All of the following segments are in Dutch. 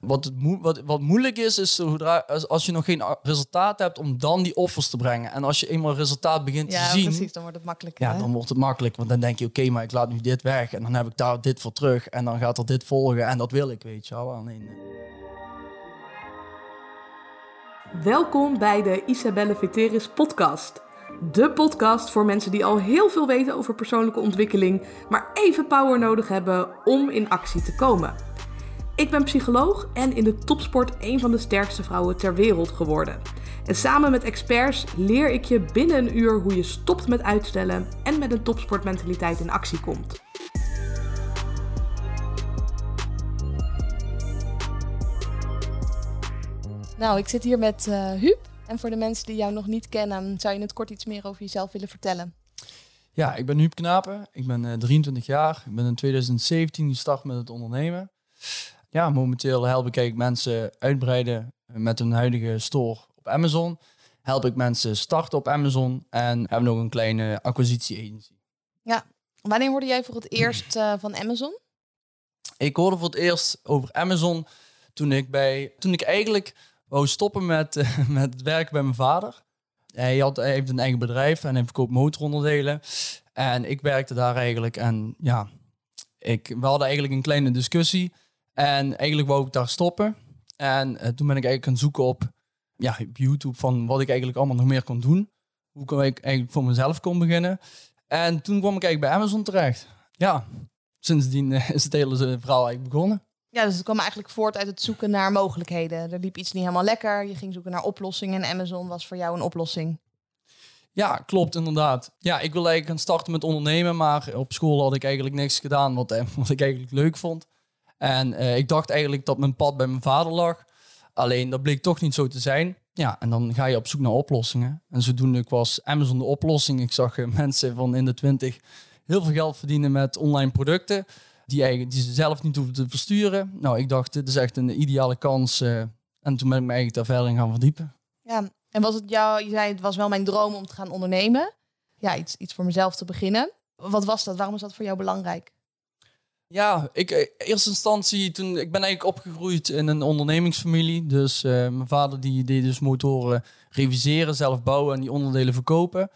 Wat, het wat, wat moeilijk is, is zodra, als, je nog geen resultaat hebt, om dan die offers te brengen. En als je eenmaal resultaat begint Ja, te zien, precies. Dan wordt het makkelijker. ja, hè? dan wordt het makkelijk. Want dan denk je, oké, maar ik laat nu dit weg. En dan heb ik daar dit voor terug. En dan gaat er dit volgen. En dat wil ik, weet je wel. Alleen, eh, Welkom bij de Isabelle Veteris podcast. De podcast voor mensen die al heel veel weten over persoonlijke ontwikkeling, maar even power nodig hebben om in actie te komen. Ik ben psycholoog en in de topsport een van de sterkste vrouwen ter wereld geworden. En samen met experts leer ik je binnen een uur hoe je stopt met uitstellen en met een topsportmentaliteit in actie komt. Nou, ik zit hier met eh Huub. En voor de mensen die jou nog niet kennen, zou je het kort iets meer over jezelf willen vertellen? ja, ik ben Huub Knapen. Ik ben eh, 23 jaar. Ik ben in 2017 gestart met het ondernemen. Ja, momenteel help ik eigenlijk mensen uitbreiden met hun huidige store op Amazon. Help ik mensen starten op Amazon. En hebben nog een kleine acquisitie-agency. Wanneer hoorde jij voor het eerst eh, van Amazon? Ik hoorde voor het eerst over Amazon toen ik, bij, toen ik eigenlijk wou stoppen met, eh, met het werken bij mijn vader. Hij, had, hij heeft een eigen bedrijf en hij verkoopt motoronderdelen. En ik werkte daar eigenlijk en ja, ik, we hadden eigenlijk een kleine discussie. En eigenlijk wou ik daar stoppen. En eh, toen ben ik eigenlijk gaan zoeken op, ja, op YouTube van wat ik eigenlijk allemaal nog meer kon doen. Hoe kon ik eigenlijk voor mezelf kon beginnen. En toen kwam ik eigenlijk bij Amazon terecht. Ja, sindsdien eh, is het hele verhaal eigenlijk begonnen. Ja, dus het kwam eigenlijk voort uit het zoeken naar mogelijkheden. Er liep iets niet helemaal lekker. Je ging zoeken naar oplossingen en Amazon was voor jou een oplossing. Ja, klopt inderdaad. Ja, ik wilde eigenlijk gaan starten met ondernemen, maar op school had ik eigenlijk niks gedaan wat, eh, wat ik eigenlijk leuk vond. En eh, ik dacht eigenlijk dat mijn pad bij mijn vader lag. Alleen dat bleek toch niet zo te zijn. Ja, en dan ga je op zoek naar oplossingen. En zodoende was Amazon de oplossing. Ik zag eh, mensen van in de twintig heel veel geld verdienen met online producten. Die, eigenlijk, die ze zelf niet hoeven te versturen. Nou, ik dacht, dit is echt een ideale kans. eh, en toen ben ik me eigenlijk daar verder in gaan verdiepen. Ja, en was het jou, je zei het was wel mijn droom om te gaan ondernemen. Ja, iets, iets voor mezelf te beginnen. Wat was dat? Waarom is dat voor jou belangrijk? Ja, ik, in eerste instantie, toen, ik ben eigenlijk opgegroeid in een ondernemingsfamilie. Dus eh, mijn vader die deed dus motoren reviseren, zelf bouwen en die onderdelen verkopen.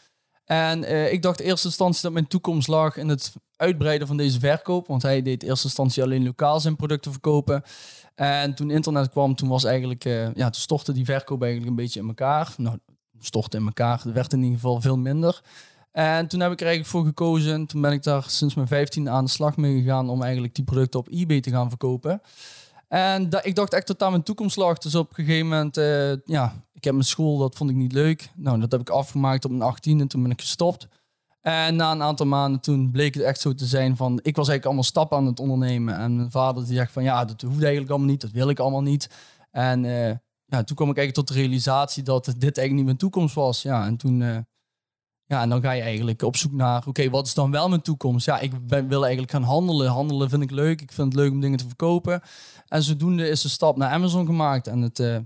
En eh, ik dacht in eerste instantie dat mijn toekomst lag in het uitbreiden van deze verkoop. Want hij deed in eerste instantie alleen lokaal zijn producten verkopen. En toen internet kwam, toen was eigenlijk, eh, ja, toen stortte die verkoop eigenlijk een beetje in elkaar. Nou, stortte in elkaar. Er werd in ieder geval veel minder. En toen heb ik er eigenlijk voor gekozen. En toen ben ik daar sinds mijn 15 aan de slag mee gegaan om eigenlijk die producten op eBay te gaan verkopen. En da- ik dacht echt dat daar mijn toekomst lag. Dus op een gegeven moment, eh, ja, ik heb mijn school, dat vond ik niet leuk. Nou, dat heb ik afgemaakt op mijn 18 en toen ben ik gestopt. En na een aantal maanden toen bleek het echt zo te zijn van, ik was eigenlijk allemaal stappen aan het ondernemen. En mijn vader die zegt van, ja, dat hoeft eigenlijk allemaal niet, dat wil ik allemaal niet. En eh, ja, toen kwam ik eigenlijk tot de realisatie dat dit eigenlijk niet mijn toekomst was. Ja, en toen... eh, ja, en dan ga je eigenlijk op zoek naar, oké, wat is dan wel mijn toekomst? Ja, ik ben, wil eigenlijk gaan handelen. Handelen vind ik leuk. Ik vind het leuk om dingen te verkopen. En zodoende is de stap naar Amazon gemaakt. En het, eh,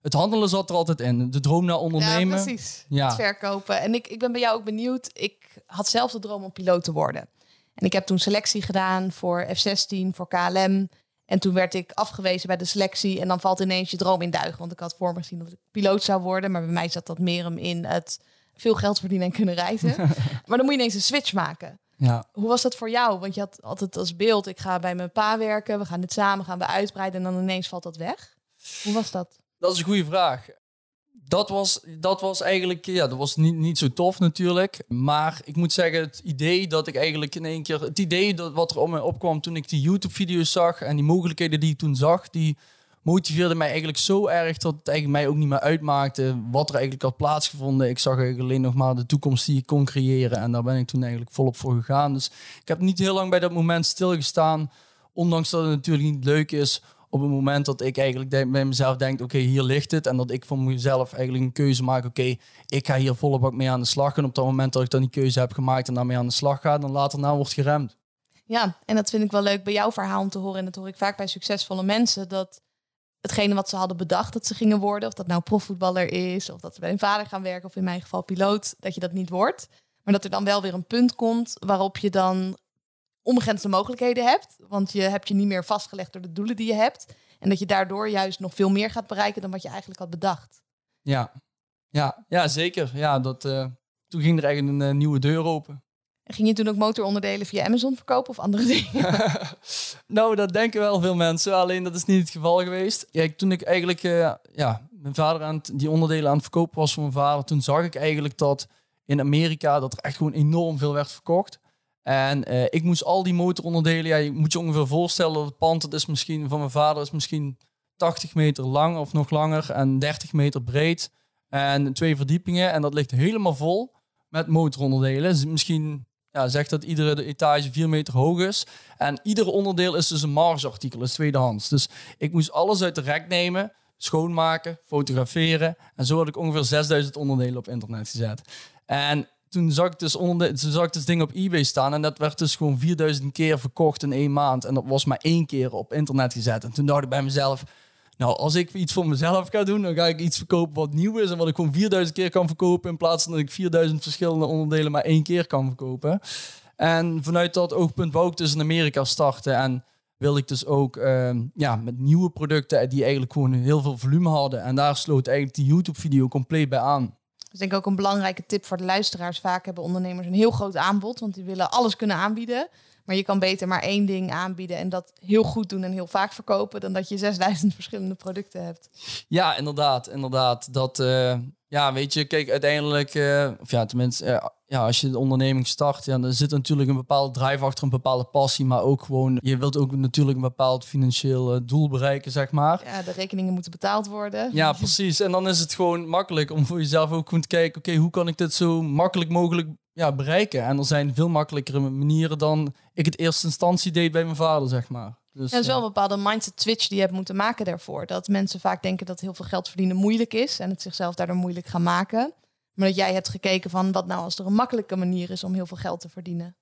het handelen zat er altijd in. De droom naar ondernemen. Ja, precies. Ja. Het verkopen. En ik, ik ben bij jou ook benieuwd. Ik had zelf de droom om piloot te worden. En ik heb toen selectie gedaan voor F-16, voor KLM. En toen werd ik afgewezen bij de selectie. En dan valt ineens je droom in duigen. Want ik had voor me gezien dat ik piloot zou worden. Maar bij mij zat dat meer hem in het veel geld verdienen en kunnen reizen. maar dan moet je ineens een switch maken. Ja. Hoe was dat voor jou? Want je had altijd als beeld, ik ga bij mijn pa werken. We gaan dit samen, gaan we uitbreiden. En dan ineens valt dat weg. Hoe was dat? Dat is een goede vraag. Dat was, dat was eigenlijk, ja, dat was niet, niet zo tof natuurlijk. Maar ik moet zeggen, het idee dat ik eigenlijk in één keer, het idee dat wat er om me opkwam toen ik die YouTube-video's zag en die mogelijkheden die ik toen zag, die motiveerde mij eigenlijk zo erg dat het eigenlijk mij ook niet meer uitmaakte wat er eigenlijk had plaatsgevonden. Ik zag eigenlijk alleen nog maar de toekomst die ik kon creëren en daar ben ik toen eigenlijk volop voor gegaan. Dus ik heb niet heel lang bij dat moment stilgestaan, ondanks dat het natuurlijk niet leuk is op het moment dat ik eigenlijk bij mezelf denk, oké, hier ligt het. En dat ik voor mezelf eigenlijk een keuze maak, oké, ik ga hier bak mee aan de slag. En op dat moment dat ik dan die keuze heb gemaakt en daarmee aan de slag ga, dan later na wordt geremd. Ja, en dat vind ik wel leuk bij jouw verhaal om te horen. En dat hoor ik vaak bij succesvolle mensen. Dat hetgene wat ze hadden bedacht dat ze gingen worden, of dat nou profvoetballer is, of dat ze bij een vader gaan werken, of in mijn geval piloot, dat je dat niet wordt. Maar dat er dan wel weer een punt komt waarop je dan onbegrensde mogelijkheden hebt. Want je hebt je niet meer vastgelegd door de doelen die je hebt. En dat je daardoor juist nog veel meer gaat bereiken dan wat je eigenlijk had bedacht. Ja, ja, ja zeker. Ja, dat, uh, toen ging er eigenlijk een uh, nieuwe deur open. Ging je toen ook motoronderdelen via Amazon verkopen of andere dingen? nou, dat denken wel veel mensen. Alleen dat is niet het geval geweest. Kijk, toen ik eigenlijk uh, ja, mijn vader aan die onderdelen aan het verkopen was voor mijn vader, toen zag ik eigenlijk dat in Amerika dat er echt gewoon enorm veel werd verkocht. En uh, ik moest al die motoronderdelen, ja, je moet je ongeveer voorstellen dat het pand, dat is misschien van mijn vader, is misschien 80 meter lang of nog langer en 30 meter breed. En twee verdiepingen en dat ligt helemaal vol met motoronderdelen. Dus misschien ja, zegt dat iedere etage 4 meter hoog is. En ieder onderdeel is dus een margeartikel, is tweedehands. Dus ik moest alles uit de rek nemen, schoonmaken, fotograferen. En zo had ik ongeveer 6000 onderdelen op internet gezet. En toen zag ik dus onder toen zag ik dus ding op eBay staan en dat werd dus gewoon 4000 keer verkocht in één maand en dat was maar één keer op internet gezet. En toen dacht ik bij mezelf, nou als ik iets voor mezelf ga doen, dan ga ik iets verkopen wat nieuw is en wat ik gewoon 4000 keer kan verkopen in plaats van dat ik 4000 verschillende onderdelen maar één keer kan verkopen. En vanuit dat oogpunt wou ik dus in Amerika starten en wil ik dus ook uh, ja, met nieuwe producten die eigenlijk gewoon heel veel volume hadden. En daar sloot eigenlijk die YouTube-video compleet bij aan. Dus denk ik ook een belangrijke tip voor de luisteraars. Vaak hebben ondernemers een heel groot aanbod, want die willen alles kunnen aanbieden. Maar je kan beter maar één ding aanbieden en dat heel goed doen en heel vaak verkopen, dan dat je 6000 verschillende producten hebt. Ja, inderdaad. Inderdaad. Dat, uh, ja, weet je, kijk, uiteindelijk, uh, of ja, tenminste, uh, ja, als je de onderneming start, ja, dan zit natuurlijk een bepaalde drive achter, een bepaalde passie, maar ook gewoon, je wilt ook natuurlijk een bepaald financieel doel bereiken, zeg maar. Ja, de rekeningen moeten betaald worden. Ja, precies. En dan is het gewoon makkelijk om voor jezelf ook goed te kijken, oké, hoe kan ik dit zo makkelijk mogelijk ja, bereiken? En er zijn veel makkelijkere manieren dan ik het eerste instantie deed bij mijn vader, zeg maar. Dus, ja, is wel een bepaalde mindset switch die je hebt moeten maken daarvoor. Dat mensen vaak denken dat heel veel geld verdienen moeilijk is en het zichzelf daardoor moeilijk gaan maken. Maar dat jij hebt gekeken van wat nou als er een makkelijke manier is om heel veel geld te verdienen.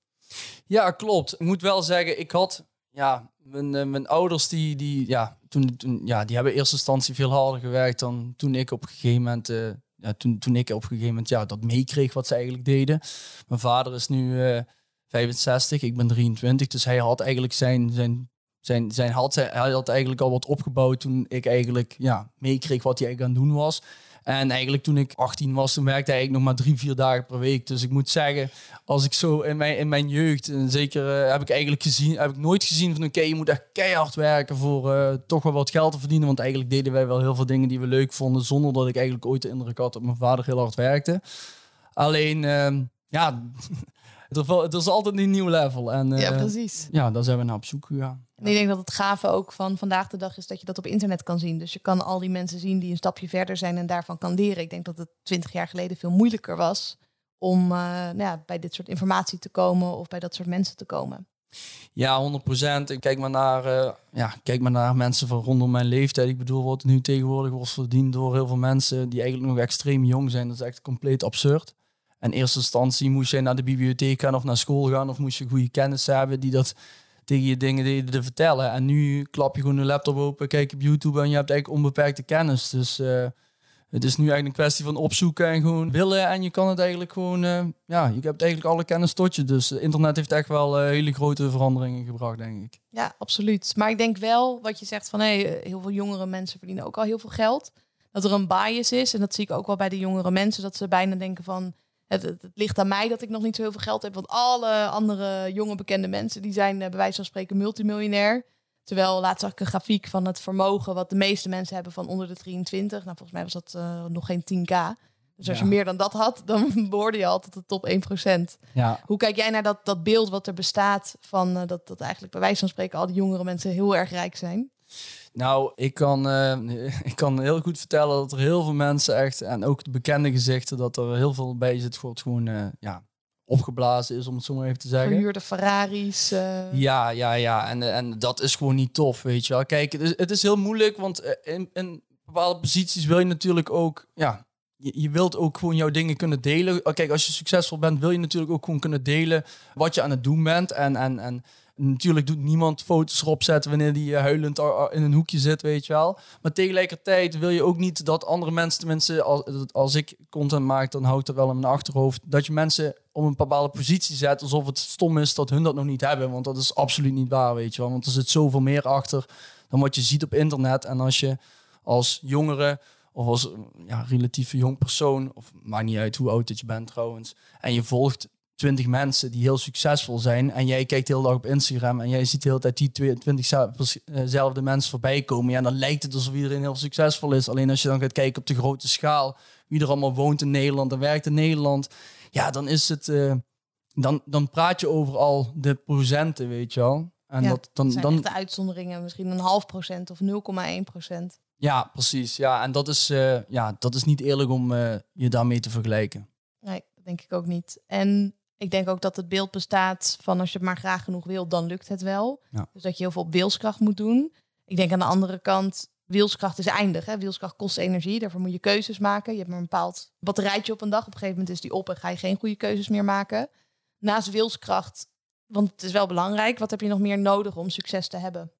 Ja, klopt. Ik moet wel zeggen, ik had ja, mijn, uh, mijn ouders die, die, ja, toen, toen, ja, die hebben in eerste instantie veel harder gewerkt dan toen ik op een gegeven moment, uh, toen, toen ik op een gegeven moment ja, dat meekreeg wat ze eigenlijk deden. Mijn vader is nu uh, 65, ik ben 23, dus hij had eigenlijk zijn, zijn zijn, zijn had, hij had eigenlijk al wat opgebouwd toen ik eigenlijk ja, meekreeg wat hij eigenlijk aan het doen was. En eigenlijk toen ik 18 was, toen werkte eigenlijk nog maar drie, vier dagen per week. Dus ik moet zeggen, als ik zo in mijn, in mijn jeugd, en zeker uh, heb ik eigenlijk gezien, heb ik nooit gezien van oké, je moet echt keihard werken voor uh, toch wel wat geld te verdienen. Want eigenlijk deden wij wel heel veel dingen die we leuk vonden, zonder dat ik eigenlijk ooit de indruk had dat mijn vader heel hard werkte. Alleen, uh, ja, het is altijd een nieuw level. En, ja, precies. Ja, daar zijn we naar op zoek gegaan. En ik denk dat het gave ook van vandaag de dag is dat je dat op internet kan zien. Dus je kan al die mensen zien die een stapje verder zijn en daarvan kan leren. Ik denk dat het twintig jaar geleden veel moeilijker was om uh, nou ja, bij dit soort informatie te komen of bij dat soort mensen te komen. Ja, 100 procent. Ik kijk maar naar, uh, ja, kijk maar naar mensen van rondom mijn leeftijd. Ik bedoel, wat nu tegenwoordig wordt verdiend door heel veel mensen die eigenlijk nog extreem jong zijn. Dat is echt compleet absurd. In eerste instantie moest je naar de bibliotheek gaan of naar school gaan of moest je goede kennis hebben die dat tegen je dingen te vertellen. En nu klap je gewoon een laptop open, kijk op YouTube en je hebt eigenlijk onbeperkte kennis. Dus uh, het is nu eigenlijk een kwestie van opzoeken en gewoon willen. En je kan het eigenlijk gewoon, uh, ja, je hebt eigenlijk alle kennis tot je. Dus internet heeft echt wel uh, hele grote veranderingen gebracht, denk ik. Ja, absoluut. Maar ik denk wel, wat je zegt van hey, heel veel jongere mensen verdienen ook al heel veel geld. Dat er een bias is. En dat zie ik ook wel bij de jongere mensen. Dat ze bijna denken van het, het, ligt aan mij dat ik nog niet zo heel veel geld heb. Want alle andere jonge bekende mensen die zijn bij wijze van spreken multimiljonair. Terwijl laatst zag ik een grafiek van het vermogen wat de meeste mensen hebben van onder de 23. Nou, volgens mij was dat uh, nog geen 10k. Dus als ja. je meer dan dat had, dan behoorde je altijd de top 1%. Ja. Hoe kijk jij naar dat, dat beeld wat er bestaat van uh, dat, dat eigenlijk bij wijze van spreken al die jongere mensen heel erg rijk zijn? Nou, ik kan, uh, ik kan heel goed vertellen dat er heel veel mensen echt, en ook de bekende gezichten, dat er heel veel bij zit voor het gewoon uh, ja, opgeblazen is, om het zo maar even te zeggen. Verhuurde Ferraris. Uh... Ja, ja, ja. En, en dat is gewoon niet tof, weet je wel. Kijk, het is, het is heel moeilijk, want in, in bepaalde posities wil je natuurlijk ook, ja, je, je, wilt ook gewoon jouw dingen kunnen delen. Kijk, als je succesvol bent, wil je natuurlijk ook gewoon kunnen delen wat je aan het doen bent. En, en, en Natuurlijk doet niemand foto's erop zetten wanneer die huilend in een hoekje zit, weet je wel. Maar tegelijkertijd wil je ook niet dat andere mensen, tenminste als, als ik content maak, dan houdt dat wel in mijn achterhoofd, dat je mensen op een bepaalde positie zet alsof het stom is dat hun dat nog niet hebben. Want dat is absoluut niet waar, weet je wel. Want er zit zoveel meer achter dan wat je ziet op internet. En als je als jongere of als ja, relatief jong persoon, of maakt niet uit hoe oud dat je bent trouwens, en je volgt 20 mensen die heel succesvol zijn en jij kijkt heel dag op Instagram en jij ziet de hele tijd die 20zelfde mensen voorbij komen, ja, dan lijkt het alsof iedereen heel succesvol is. Alleen als je dan gaat kijken op de grote schaal, wie er allemaal woont in Nederland en werkt in Nederland, ja, dan is het, uh, dan, dan praat je over al de procenten, weet je wel. En ja, dat dan, dan de uitzonderingen, misschien een half procent of 0,1 procent. Ja, precies. Ja, en dat is, uh, ja, dat is niet eerlijk om uh, je daarmee te vergelijken. Nee, dat denk ik ook niet. En ik denk ook dat het beeld bestaat van als je het maar graag genoeg wil, dan lukt het wel. Ja. Dus dat je heel veel op wilskracht moet doen. Ik denk aan de andere kant, wilskracht is eindig. Hè? Wilskracht kost energie, daarvoor moet je keuzes maken. Je hebt maar een bepaald batterijtje op een dag. Op een gegeven moment is die op en ga je geen goede keuzes meer maken. Naast wilskracht, want het is wel belangrijk, wat heb je nog meer nodig om succes te hebben?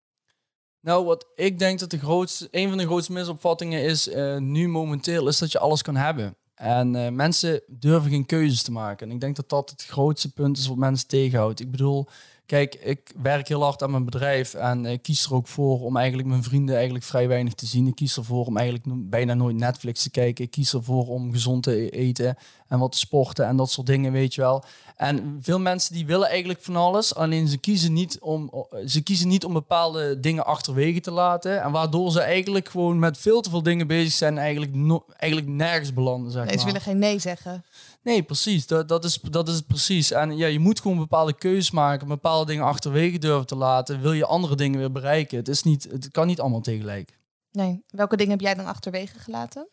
Nou, wat ik denk dat de grootste, een van de grootste misopvattingen is uh, nu momenteel, is dat je alles kan hebben. En uh, mensen durven geen keuzes te maken. En ik denk dat dat het grootste punt is wat mensen tegenhoudt. Ik bedoel, kijk, ik werk heel hard aan mijn bedrijf en ik kies er ook voor om eigenlijk mijn vrienden eigenlijk vrij weinig te zien. Ik kies ervoor om eigenlijk bijna nooit Netflix te kijken. Ik kies ervoor om gezond te e-, eten en wat te sporten en dat soort dingen, weet je wel. En veel mensen die willen eigenlijk van alles, alleen ze kiezen niet om, ze kiezen niet om bepaalde dingen achterwege te laten. En waardoor ze eigenlijk gewoon met veel te veel dingen bezig zijn, eigenlijk, no, eigenlijk nergens belanden. Zeg nee, ze willen geen nee zeggen. Nee, precies. Dat, dat, is, dat is het precies. En ja, je moet gewoon bepaalde keuzes maken, bepaalde dingen achterwege durven te laten. Wil je andere dingen weer bereiken? Het, is niet, het kan niet allemaal tegelijk. Nee. Welke dingen heb jij dan achterwege gelaten?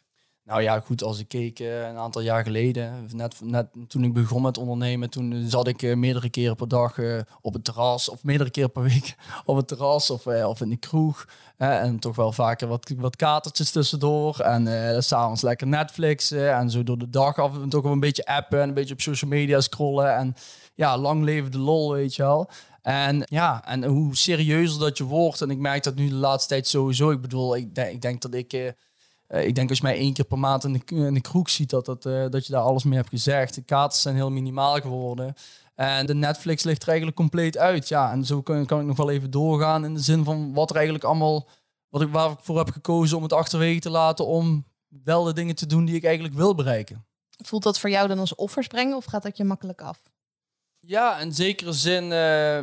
Nou ja, goed, als ik keek uh, een aantal jaar geleden, net, net toen ik begon met ondernemen, toen zat ik uh, meerdere keren per dag uh, op het terras, of meerdere keren per week op het terras of, of in de kroeg. en toch wel vaker wat, wat katertjes tussendoor. En s'avonds lekker Netflixen en zo door de dag af en toe wel een beetje appen en een beetje op social media scrollen. En ja, lang leven de lol, weet je wel. En ja, en hoe serieuzer dat je wordt. En ik merk dat nu de laatste tijd sowieso. Ik bedoel, ik, ik denk dat ik uh, ik denk als je mij één keer per maand in de, in de kroeg ziet, dat, dat, uh, dat je daar alles mee hebt gezegd. De kaarten zijn heel minimaal geworden. En de Netflix ligt er eigenlijk compleet uit. Ja, en zo kan, kan ik nog wel even doorgaan in de zin van wat er eigenlijk allemaal, wat ik, waar ik voor heb gekozen om het achterwege te laten om wel de dingen te doen die ik eigenlijk wil bereiken. Voelt dat voor jou dan als offers brengen of gaat dat je makkelijk af? Ja, in zekere zin uh,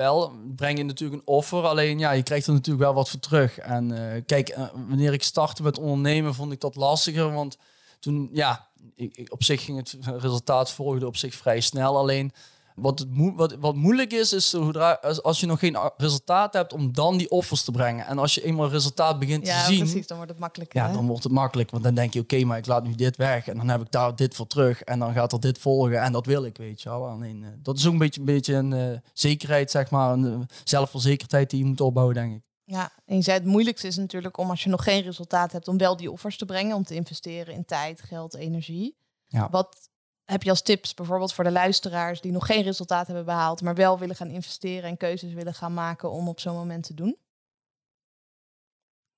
wel, breng je natuurlijk een offer. Alleen ja, je krijgt er natuurlijk wel wat voor terug. En uh, kijk, uh, wanneer ik startte met ondernemen, vond ik dat lastiger. Want toen, ja, ik, op zich ging het resultaat volgde op zich vrij snel. Alleen wat, het wat, wat moeilijk is, is zodra, als, als je nog geen resultaat hebt, om dan die offers te brengen. En als je eenmaal resultaat begint ja, te zien... precies, dan wordt het makkelijk. Ja, dan wordt het makkelijk. Want dan denk je, oké, maar ik laat nu dit weg. En dan heb ik daar dit voor terug. En dan gaat er dit volgen. En dat wil ik, weet je wel. Alleen, uh, dat is ook een beetje, een, beetje een uh, zekerheid, zeg maar. Een uh, zelfverzekerdheid die je moet opbouwen, denk ik. Ja, en je zei het moeilijkste is natuurlijk om als je nog geen resultaat hebt, om wel die offers te brengen. Om te investeren in tijd, geld, energie. Ja. Wat heb je als tips bijvoorbeeld voor de luisteraars die nog geen resultaat hebben behaald, maar wel willen gaan investeren en keuzes willen gaan maken om op zo'n moment te doen?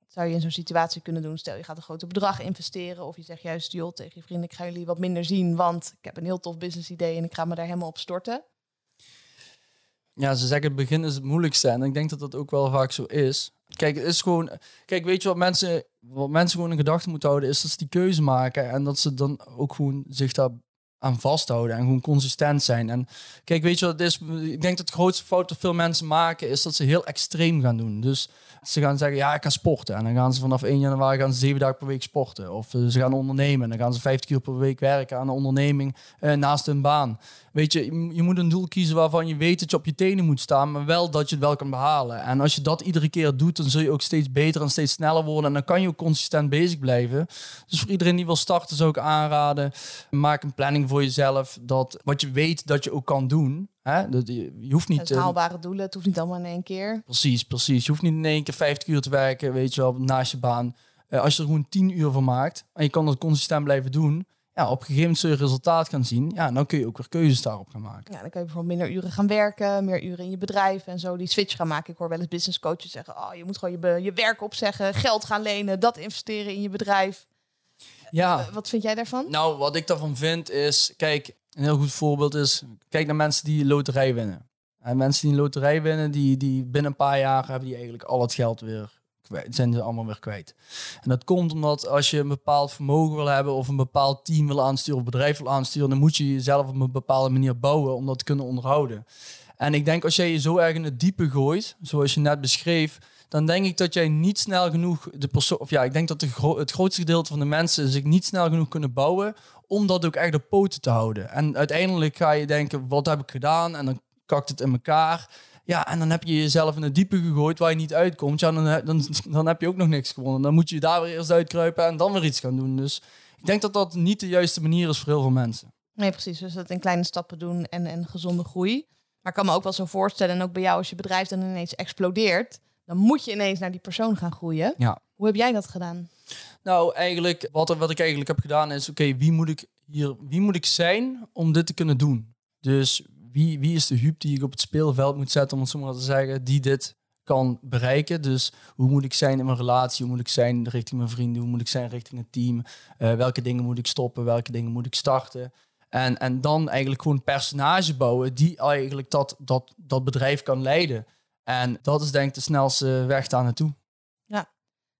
Zou je in zo'n situatie kunnen doen? Stel je gaat een groot bedrag investeren of je zegt juist, joh, tegen je vrienden, ik ga jullie wat minder zien, want ik heb een heel tof business idee en ik ga me daar helemaal op storten. Ja, ze zeggen het begin is het moeilijkste en ik denk dat dat ook wel vaak zo is. Kijk, het is gewoon. Kijk, weet je wat mensen, wat mensen gewoon in gedachten moeten houden, is dat ze die keuze maken en dat ze dan ook gewoon zich daar aan vasthouden en gewoon consistent zijn. En kijk, weet je wat is? Ik denk dat de grootste fout dat veel mensen maken is dat ze heel extreem gaan doen. Dus ze gaan zeggen, ja, ik ga sporten. En dan gaan ze vanaf 1 januari gaan ze zeven dagen per week sporten. Of eh, ze gaan ondernemen. En dan gaan ze 50 uur per week werken aan een onderneming eh, naast hun baan. Weet je, je moet een doel kiezen waarvan je weet dat je op je tenen moet staan, maar wel dat je het wel kan behalen. En als je dat iedere keer doet, dan zul je ook steeds beter en steeds sneller worden. En dan kan je ook consistent bezig blijven. Dus voor iedereen die wil starten, zou ik aanraden, maak een planning voor jezelf. Dat wat je weet dat je ook kan doen. Hè? Dat, je, je hoeft niet... Het haalbare doelen, het hoeft niet allemaal in één keer. Precies, precies. Je hoeft niet in één keer 50 uur te werken, weet je wel, naast je baan. Uh, als je er gewoon 10 uur van maakt en je kan dat consistent blijven doen, ja, op een gegeven moment je resultaat gaan zien. Ja, dan kun je ook weer keuzes daarop gaan maken. Ja, dan kun je bijvoorbeeld minder uren gaan werken, meer uren in je bedrijf en zo die switch gaan maken. Ik hoor wel eens business coaches zeggen, oh, je moet gewoon je, je werk opzeggen, geld gaan lenen, dat investeren in je bedrijf. Ja. Uh, wat vind jij daarvan? Nou, wat ik daarvan vind is, kijk, een heel goed voorbeeld is, kijk naar mensen die loterij winnen. En mensen die een loterij winnen, die, die binnen een paar jaar hebben die eigenlijk al het geld weer zijn ze allemaal weer kwijt. En dat komt omdat als je een bepaald vermogen wil hebben of een bepaald team wil aansturen of bedrijf wil aansturen, dan moet je jezelf op een bepaalde manier bouwen om dat te kunnen onderhouden. En ik denk als jij je zo erg in het diepe gooit, zoals je net beschreef, dan denk ik dat jij niet snel genoeg de persoon, of ja, ik denk dat de het grootste gedeelte van de mensen zich niet snel genoeg kunnen bouwen om dat ook echt op poten te houden. En uiteindelijk ga je denken, wat heb ik gedaan? En dan kakt het in elkaar. Ja, en dan heb je jezelf in het diepe gegooid waar je niet uitkomt. Ja, dan, dan, dan heb je ook nog niks gewonnen. Dan moet je daar weer eerst uitkruipen en dan weer iets gaan doen. Dus ik denk dat dat niet de juiste manier is voor heel veel mensen. Nee, precies. Dus dat in kleine stappen doen en, en gezonde groei. Maar ik kan me ook wel zo voorstellen, en ook bij jou als je bedrijf dan ineens explodeert, dan moet je ineens naar die persoon gaan groeien. Ja. Hoe heb jij dat gedaan? Nou, eigenlijk, wat, wat ik eigenlijk heb gedaan is, oké, wie moet ik hier, wie moet ik zijn om dit te kunnen doen? Dus wie, wie is de Huub die ik op het speelveld moet zetten, om het zo maar te zeggen, die dit kan bereiken. Dus hoe moet ik zijn in mijn relatie? Hoe moet ik zijn richting mijn vrienden? Hoe moet ik zijn richting het team? Uh, welke dingen moet ik stoppen? Welke dingen moet ik starten? En, en dan eigenlijk gewoon personage bouwen die eigenlijk dat, dat, dat bedrijf kan leiden. En dat is denk ik de snelste weg daar naartoe. Ja,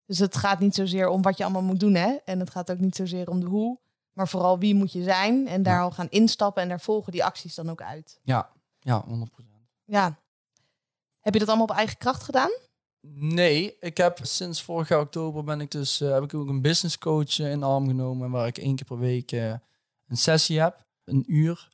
dus het gaat niet zozeer om wat je allemaal moet doen, hè? En het gaat ook niet zozeer om de hoe, maar vooral wie moet je zijn en daar al gaan instappen en daar volgen die acties dan ook uit. Ja, ja, 100%. Ja. Heb je dat allemaal op eigen kracht gedaan? Nee, ik heb sinds vorig jaar oktober ben ik dus uh, heb ik ook een business coach uh, in arm genomen waar ik één keer per week uh, een sessie heb, een uur.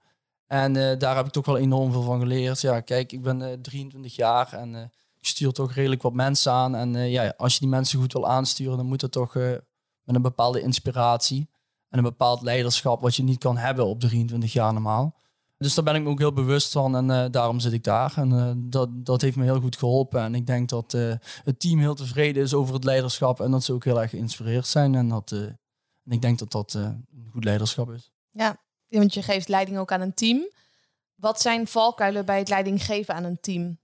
En daar heb ik toch wel enorm veel van geleerd. Ja, kijk, ik ben 23 jaar en ik stuur toch redelijk wat mensen aan. En ja, als je die mensen goed wil aansturen, dan moet het toch met een bepaalde inspiratie en een bepaald leiderschap wat je niet kan hebben op 23 jaar normaal. Dus daar ben ik me ook heel bewust van en uh, daarom zit ik daar. En uh, dat, dat heeft me heel goed geholpen. En ik denk dat uh, het team heel tevreden is over het leiderschap en dat ze ook heel erg geïnspireerd zijn. En, dat, en ik denk dat dat een goed leiderschap is. Ja, want je geeft leiding ook aan een team. Wat zijn valkuilen bij het leiding geven aan een team?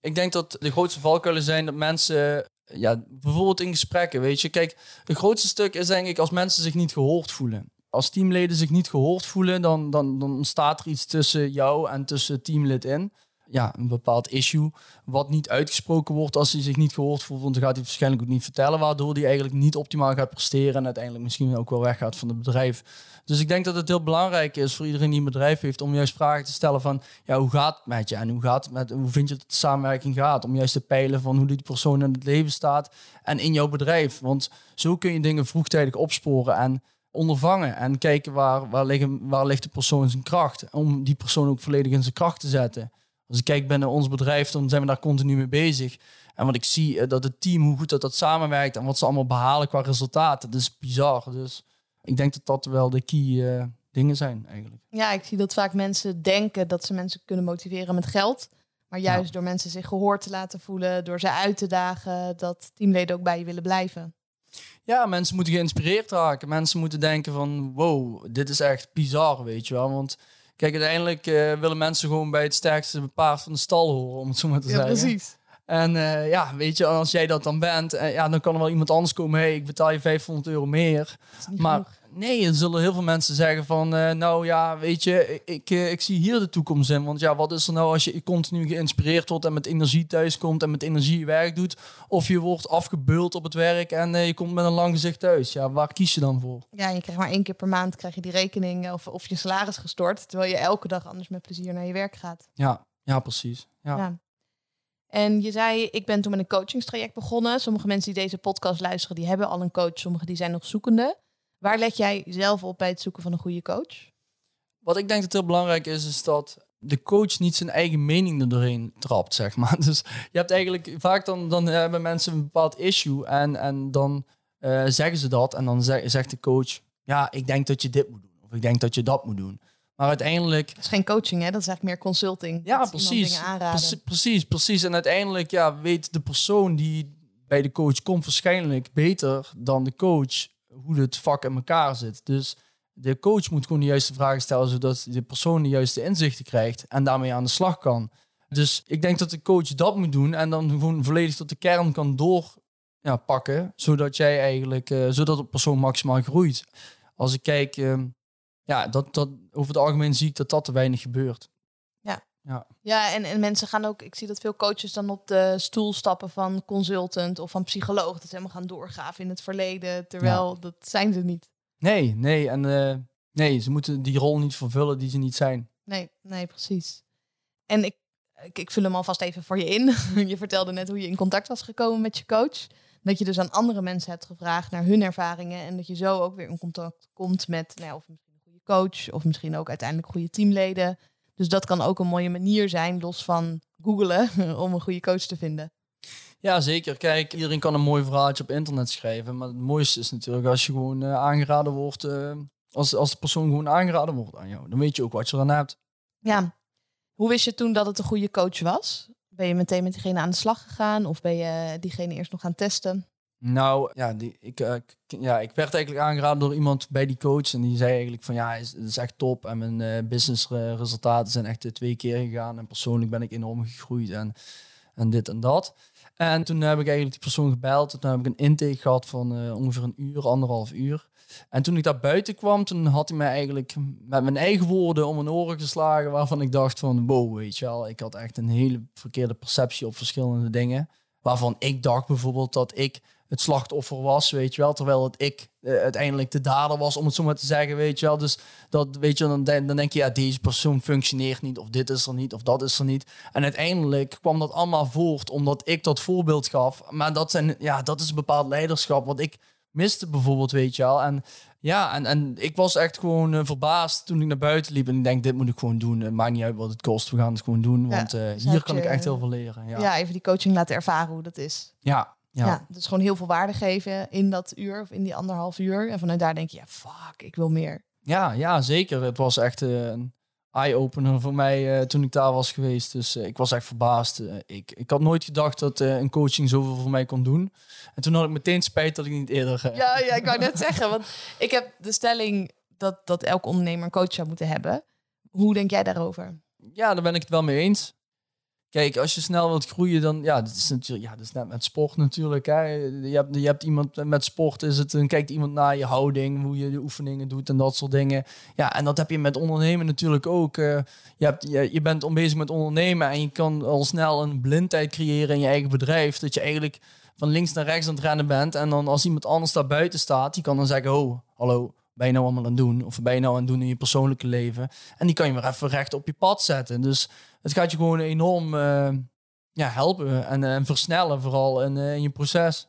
Ik denk dat de grootste valkuilen zijn dat mensen ja, bijvoorbeeld in gesprekken, weet je. Kijk, het grootste stuk is denk ik als mensen zich niet gehoord voelen. Als teamleden zich niet gehoord voelen, dan, dan, dan ontstaat er iets tussen jou en tussen teamlid in. Ja, een bepaald issue wat niet uitgesproken wordt als hij zich niet gehoord voelt. Want dan gaat hij waarschijnlijk ook niet vertellen, waardoor hij eigenlijk niet optimaal gaat presteren en uiteindelijk misschien ook wel weggaat van het bedrijf. Dus ik denk dat het heel belangrijk is voor iedereen die een bedrijf heeft om juist vragen te stellen van ja, hoe gaat het met je en hoe gaat het met hoe vind je dat de samenwerking gaat? Om juist te peilen van hoe die persoon in het leven staat en in jouw bedrijf. Want zo kun je dingen vroegtijdig opsporen en ondervangen en kijken waar, waar, liggen, waar ligt de persoon zijn kracht. Om die persoon ook volledig in zijn kracht te zetten. Als ik kijk binnen ons bedrijf, dan zijn we daar continu mee bezig. En wat ik zie, eh, dat het team, hoe goed dat, dat samenwerkt en wat ze allemaal behalen qua resultaten, dat is bizar. Dus ik denk dat dat wel de key uh, dingen zijn eigenlijk. Ja, ik zie dat vaak mensen denken dat ze mensen kunnen motiveren met geld. Maar juist door mensen zich gehoord te laten voelen, door ze uit te dagen, dat teamleden ook bij je willen blijven. Ja, mensen moeten geïnspireerd raken. Mensen moeten denken van, wow, dit is echt bizar, weet je wel. Want kijk, uiteindelijk uh, willen mensen gewoon bij het sterkste paard van de stal horen, om het zo maar te ja, zeggen. precies. En uh, ja, weet je, als jij dat dan bent, uh, ja, dan kan er wel iemand anders komen. hey, ik betaal je 500 euro meer. Maar genoeg. Nee, er zullen heel veel mensen zeggen van, uh, nou ja, weet je, ik, ik zie hier de toekomst in. Want ja, wat is er nou als je continu geïnspireerd wordt en met energie thuis komt en met energie je werk doet? Of je wordt afgebeuld op het werk en je komt met een lang gezicht thuis. Ja, waar kies je dan voor? Ja, je krijgt maar één keer per maand krijg je die rekening of, of je salaris gestort. Terwijl je elke dag anders met plezier naar je werk gaat. Ja, ja precies. ja. ja. En je zei, ik ben toen met een coachingstraject begonnen. Sommige mensen die deze podcast luisteren, die hebben al een coach. Sommige die zijn nog zoekende. Waar let jij zelf op bij het zoeken van een goede coach? Wat ik denk dat heel belangrijk is, is dat de coach niet zijn eigen mening er doorheen trapt, zeg maar. Dus je hebt eigenlijk vaak dan, dan hebben mensen een bepaald issue en, en dan uh, zeggen ze dat en dan zeg, zegt de coach, ja, ik denk dat je dit moet doen of ik denk dat je dat moet doen. Maar uiteindelijk. Het is geen coaching, hè? Dat is eigenlijk meer consulting. Ja, precies. Precies, precies, precies. En uiteindelijk ja, weet de persoon die bij de coach komt waarschijnlijk beter dan de coach hoe het vak in elkaar zit. Dus de coach moet gewoon de juiste vragen stellen, zodat de persoon de juiste inzichten krijgt en daarmee aan de slag kan. Dus ik denk dat de coach dat moet doen en dan gewoon volledig tot de kern kan doorpakken, ja, zodat jij eigenlijk, uh, zodat de persoon maximaal groeit. Als ik kijk, uh, ja, dat, dat, over het algemeen zie ik dat dat te weinig gebeurt. Ja, Ja, en, en mensen gaan ook, ik zie dat veel coaches dan op de stoel stappen van consultant of van psycholoog. Dat ze helemaal gaan doorgraven in het verleden, terwijl dat zijn ze niet. nee, nee. En eh, nee, ze moeten die rol niet vervullen die ze niet zijn. Nee, nee, precies. En ik, ik, ik vul hem alvast even voor je in. je vertelde net hoe je in contact was gekomen met je coach. Dat je dus aan andere mensen hebt gevraagd naar hun ervaringen. En dat je zo ook weer in contact komt met nou ja, of misschien een goede coach. Of misschien ook uiteindelijk goede teamleden. Dus dat kan ook een mooie manier zijn, los van googlen, om een goede coach te vinden. Ja, zeker. Kijk, iedereen kan een mooi verhaaltje op internet schrijven. Maar het mooiste is natuurlijk als je gewoon eh, aangeraden wordt. eh, als, als de persoon gewoon aangeraden wordt aan jou. Dan weet je ook wat je eraan hebt. Ja. Hoe wist je toen dat het een goede coach was? Ben je meteen met diegene aan de slag gegaan? Of ben je diegene eerst nog gaan testen? Nou, ja, die, ik, eh, ja, ik werd eigenlijk aangeraden door iemand bij die coach. En die zei eigenlijk van ja, het is, echt top. En mijn eh businessresultaten zijn echt eh, twee keer gegaan. En persoonlijk ben ik enorm gegroeid en, en dit en dat. En toen heb ik eigenlijk die persoon gebeld. En toen heb ik een intake gehad van ongeveer een uur, anderhalf uur. En toen ik daar buiten kwam, toen had hij mij eigenlijk met mijn eigen woorden om mijn oren geslagen. Waarvan ik dacht van wow, weet je wel. Ik had echt een hele verkeerde perceptie op verschillende dingen. Waarvan ik dacht bijvoorbeeld dat ik het slachtoffer was, weet je wel. Terwijl het ik eh, uiteindelijk de dader was, om het zo maar te zeggen, weet je wel. Dus dat, weet je, dan, dan denk je, ja, deze persoon functioneert niet, of dit is er niet, of dat is er niet. En uiteindelijk kwam dat allemaal voort omdat ik dat voorbeeld gaf. Maar dat, zijn, ja, dat is een bepaald leiderschap wat ik miste bijvoorbeeld, weet je wel. En ja, en, en ik was echt gewoon eh, verbaasd toen ik naar buiten liep. En ik denk, dit moet ik gewoon doen. Het maakt niet uit wat het kost, we gaan het gewoon doen. Ja, Want eh, dus hier kan je- ik echt heel veel leren. Ja, Ja. even die coaching laten ervaren hoe dat is. ja. Ja. ja. dus gewoon heel veel waarde geven in dat uur of in die anderhalf uur. En vanuit daar denk je, ja, fuck, ik wil meer. Ja, ja, zeker. Het was echt eh, een eye-opener voor mij eh, toen ik daar was geweest. Dus eh, ik was echt verbaasd. Ik, ik had nooit gedacht dat een coaching zoveel voor mij kon doen. En toen had ik meteen spijt dat ik niet eerder... Ja, ja, ik wou net zeggen, want ik heb de stelling dat, dat elke ondernemer een coach zou moeten hebben. Hoe denk jij daarover? Ja, daar ben ik het wel mee eens. Kijk, als je snel wilt groeien, dan ja, dat is natuurlijk, ja, dat is net met sport natuurlijk. Hè. Je, hebt, je hebt iemand met sport, is het, dan kijkt iemand naar je houding, hoe je de oefeningen doet en dat soort dingen. Ja, en dat heb je met ondernemen natuurlijk ook. Eh, je, hebt, je, je bent om bezig met ondernemen en je kan al snel een blindheid creëren in je eigen bedrijf. Dat je eigenlijk van links naar rechts aan het rennen bent. En dan als iemand anders daar buiten staat, die kan dan zeggen, oh, hallo, ben je nou allemaal aan het doen? Of ben je nou aan het doen in je persoonlijke leven? En die kan je weer even recht op je pad zetten. Dus het gaat je gewoon enorm eh, ja, helpen en, eh, en versnellen, vooral in, eh, in je proces.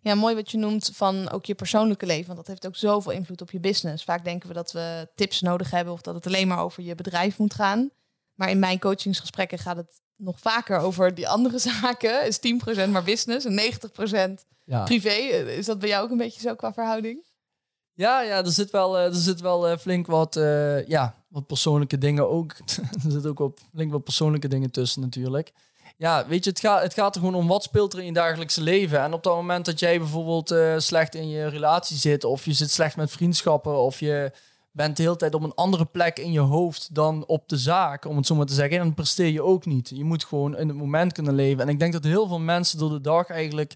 Ja, mooi wat je noemt van ook je persoonlijke leven. Want dat heeft ook zoveel invloed op je business. Vaak denken we dat we tips nodig hebben of dat het alleen maar over je bedrijf moet gaan. Maar in mijn coachingsgesprekken gaat het nog vaker over die andere zaken. Is 10% maar business en 90% Ja. privé. Is dat bij jou ook een beetje zo qua verhouding? Ja, ja, er zit wel, eh, er zit wel eh, flink wat, eh, ja, wat persoonlijke dingen ook. er zit ook wel flink wat persoonlijke dingen tussen natuurlijk. Ja, weet je, het gaat, het gaat er gewoon om wat speelt er in je dagelijkse leven. En op dat moment dat jij bijvoorbeeld slecht in je relatie zit, of je zit slecht met vriendschappen, of je bent de hele tijd op een andere plek in je hoofd dan op de zaak, om het zo maar te zeggen, dan presteer je ook niet. Je moet gewoon in het moment kunnen leven. En ik denk dat heel veel mensen door de dag eigenlijk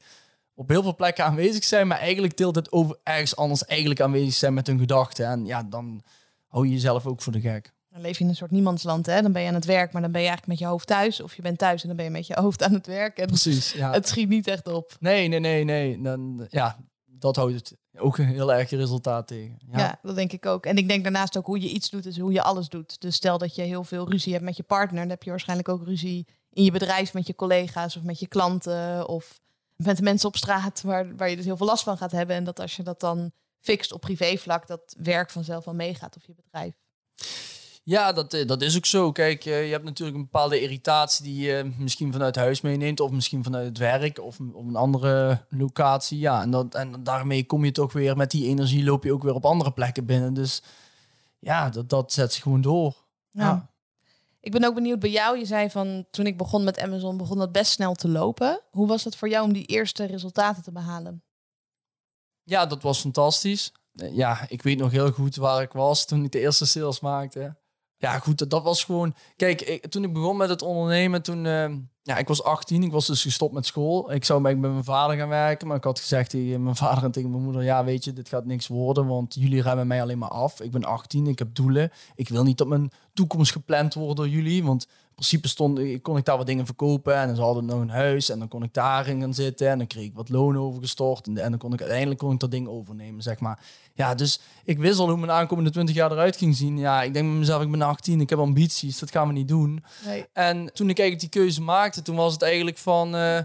op heel veel plekken aanwezig zijn, maar eigenlijk de hele tijd over ergens anders eigenlijk aanwezig zijn met hun gedachten. En ja, dan hou je jezelf ook voor de gek. Dan leef je in een soort niemandsland. Hè? Dan ben je aan het werk, maar dan ben je eigenlijk met je hoofd thuis. Of je bent thuis en dan ben je met je hoofd aan het werk. En Precies, ja. het schiet niet echt op. Nee, nee, nee, nee. Dan, ja, dat houdt het ook een heel erg resultaat tegen. Ja. Ja, dat denk ik ook. En ik denk daarnaast ook hoe je iets doet, is hoe je alles doet. Dus stel dat je heel veel ruzie hebt met je partner, dan heb je waarschijnlijk ook ruzie in je bedrijf met je collega's of met je klanten of met de mensen op straat waar, waar je dus heel veel last van gaat hebben. En dat als je dat dan fixt op privévlak, dat werk vanzelf wel meegaat of je bedrijf. ja dat, eh, dat is ook zo. Kijk, eh, je hebt natuurlijk een bepaalde irritatie die je misschien vanuit huis meeneemt, of misschien vanuit het werk, of op een andere locatie. Ja, en, dat, en daarmee kom je toch weer met die energie, loop je ook weer op andere plekken binnen. Dus ja, dat, dat zet zich gewoon door. Ja. Ik ben ook benieuwd bij jou. Je zei van toen ik begon met Amazon, begon dat best snel te lopen. Hoe was het voor jou om die eerste resultaten te behalen? Ja, dat was fantastisch. Eh, Ja, ik weet nog heel goed waar ik was toen ik de eerste sales maakte. Ja, goed, dat, was gewoon... Kijk, ik, toen ik begon met het ondernemen, toen... eh, ja, ik was 18, ik was dus gestopt met school. Ik zou bij mijn vader gaan werken, maar ik had gezegd tegen mijn vader en tegen mijn moeder, ja, weet je, dit gaat niks worden, want jullie remmen mij alleen maar af. Ik ben 18, ik heb doelen. Ik wil niet dat mijn toekomst gepland wordt door jullie, want principe stond, kon ik daar wat dingen verkopen en dan hadden nog een huis en dan kon ik daarin gaan zitten en dan kreeg ik wat loon overgestort en, en dan kon ik uiteindelijk kon ik dat ding overnemen, zeg maar. Ja, dus ik wist al hoe mijn aankomende 20 jaar eruit ging zien. Ja, ik denk met mezelf, ik ben 18, ik heb ambities, dat gaan we niet doen. Nee. En toen ik eigenlijk die keuze maakte, toen was het eigenlijk van, uh,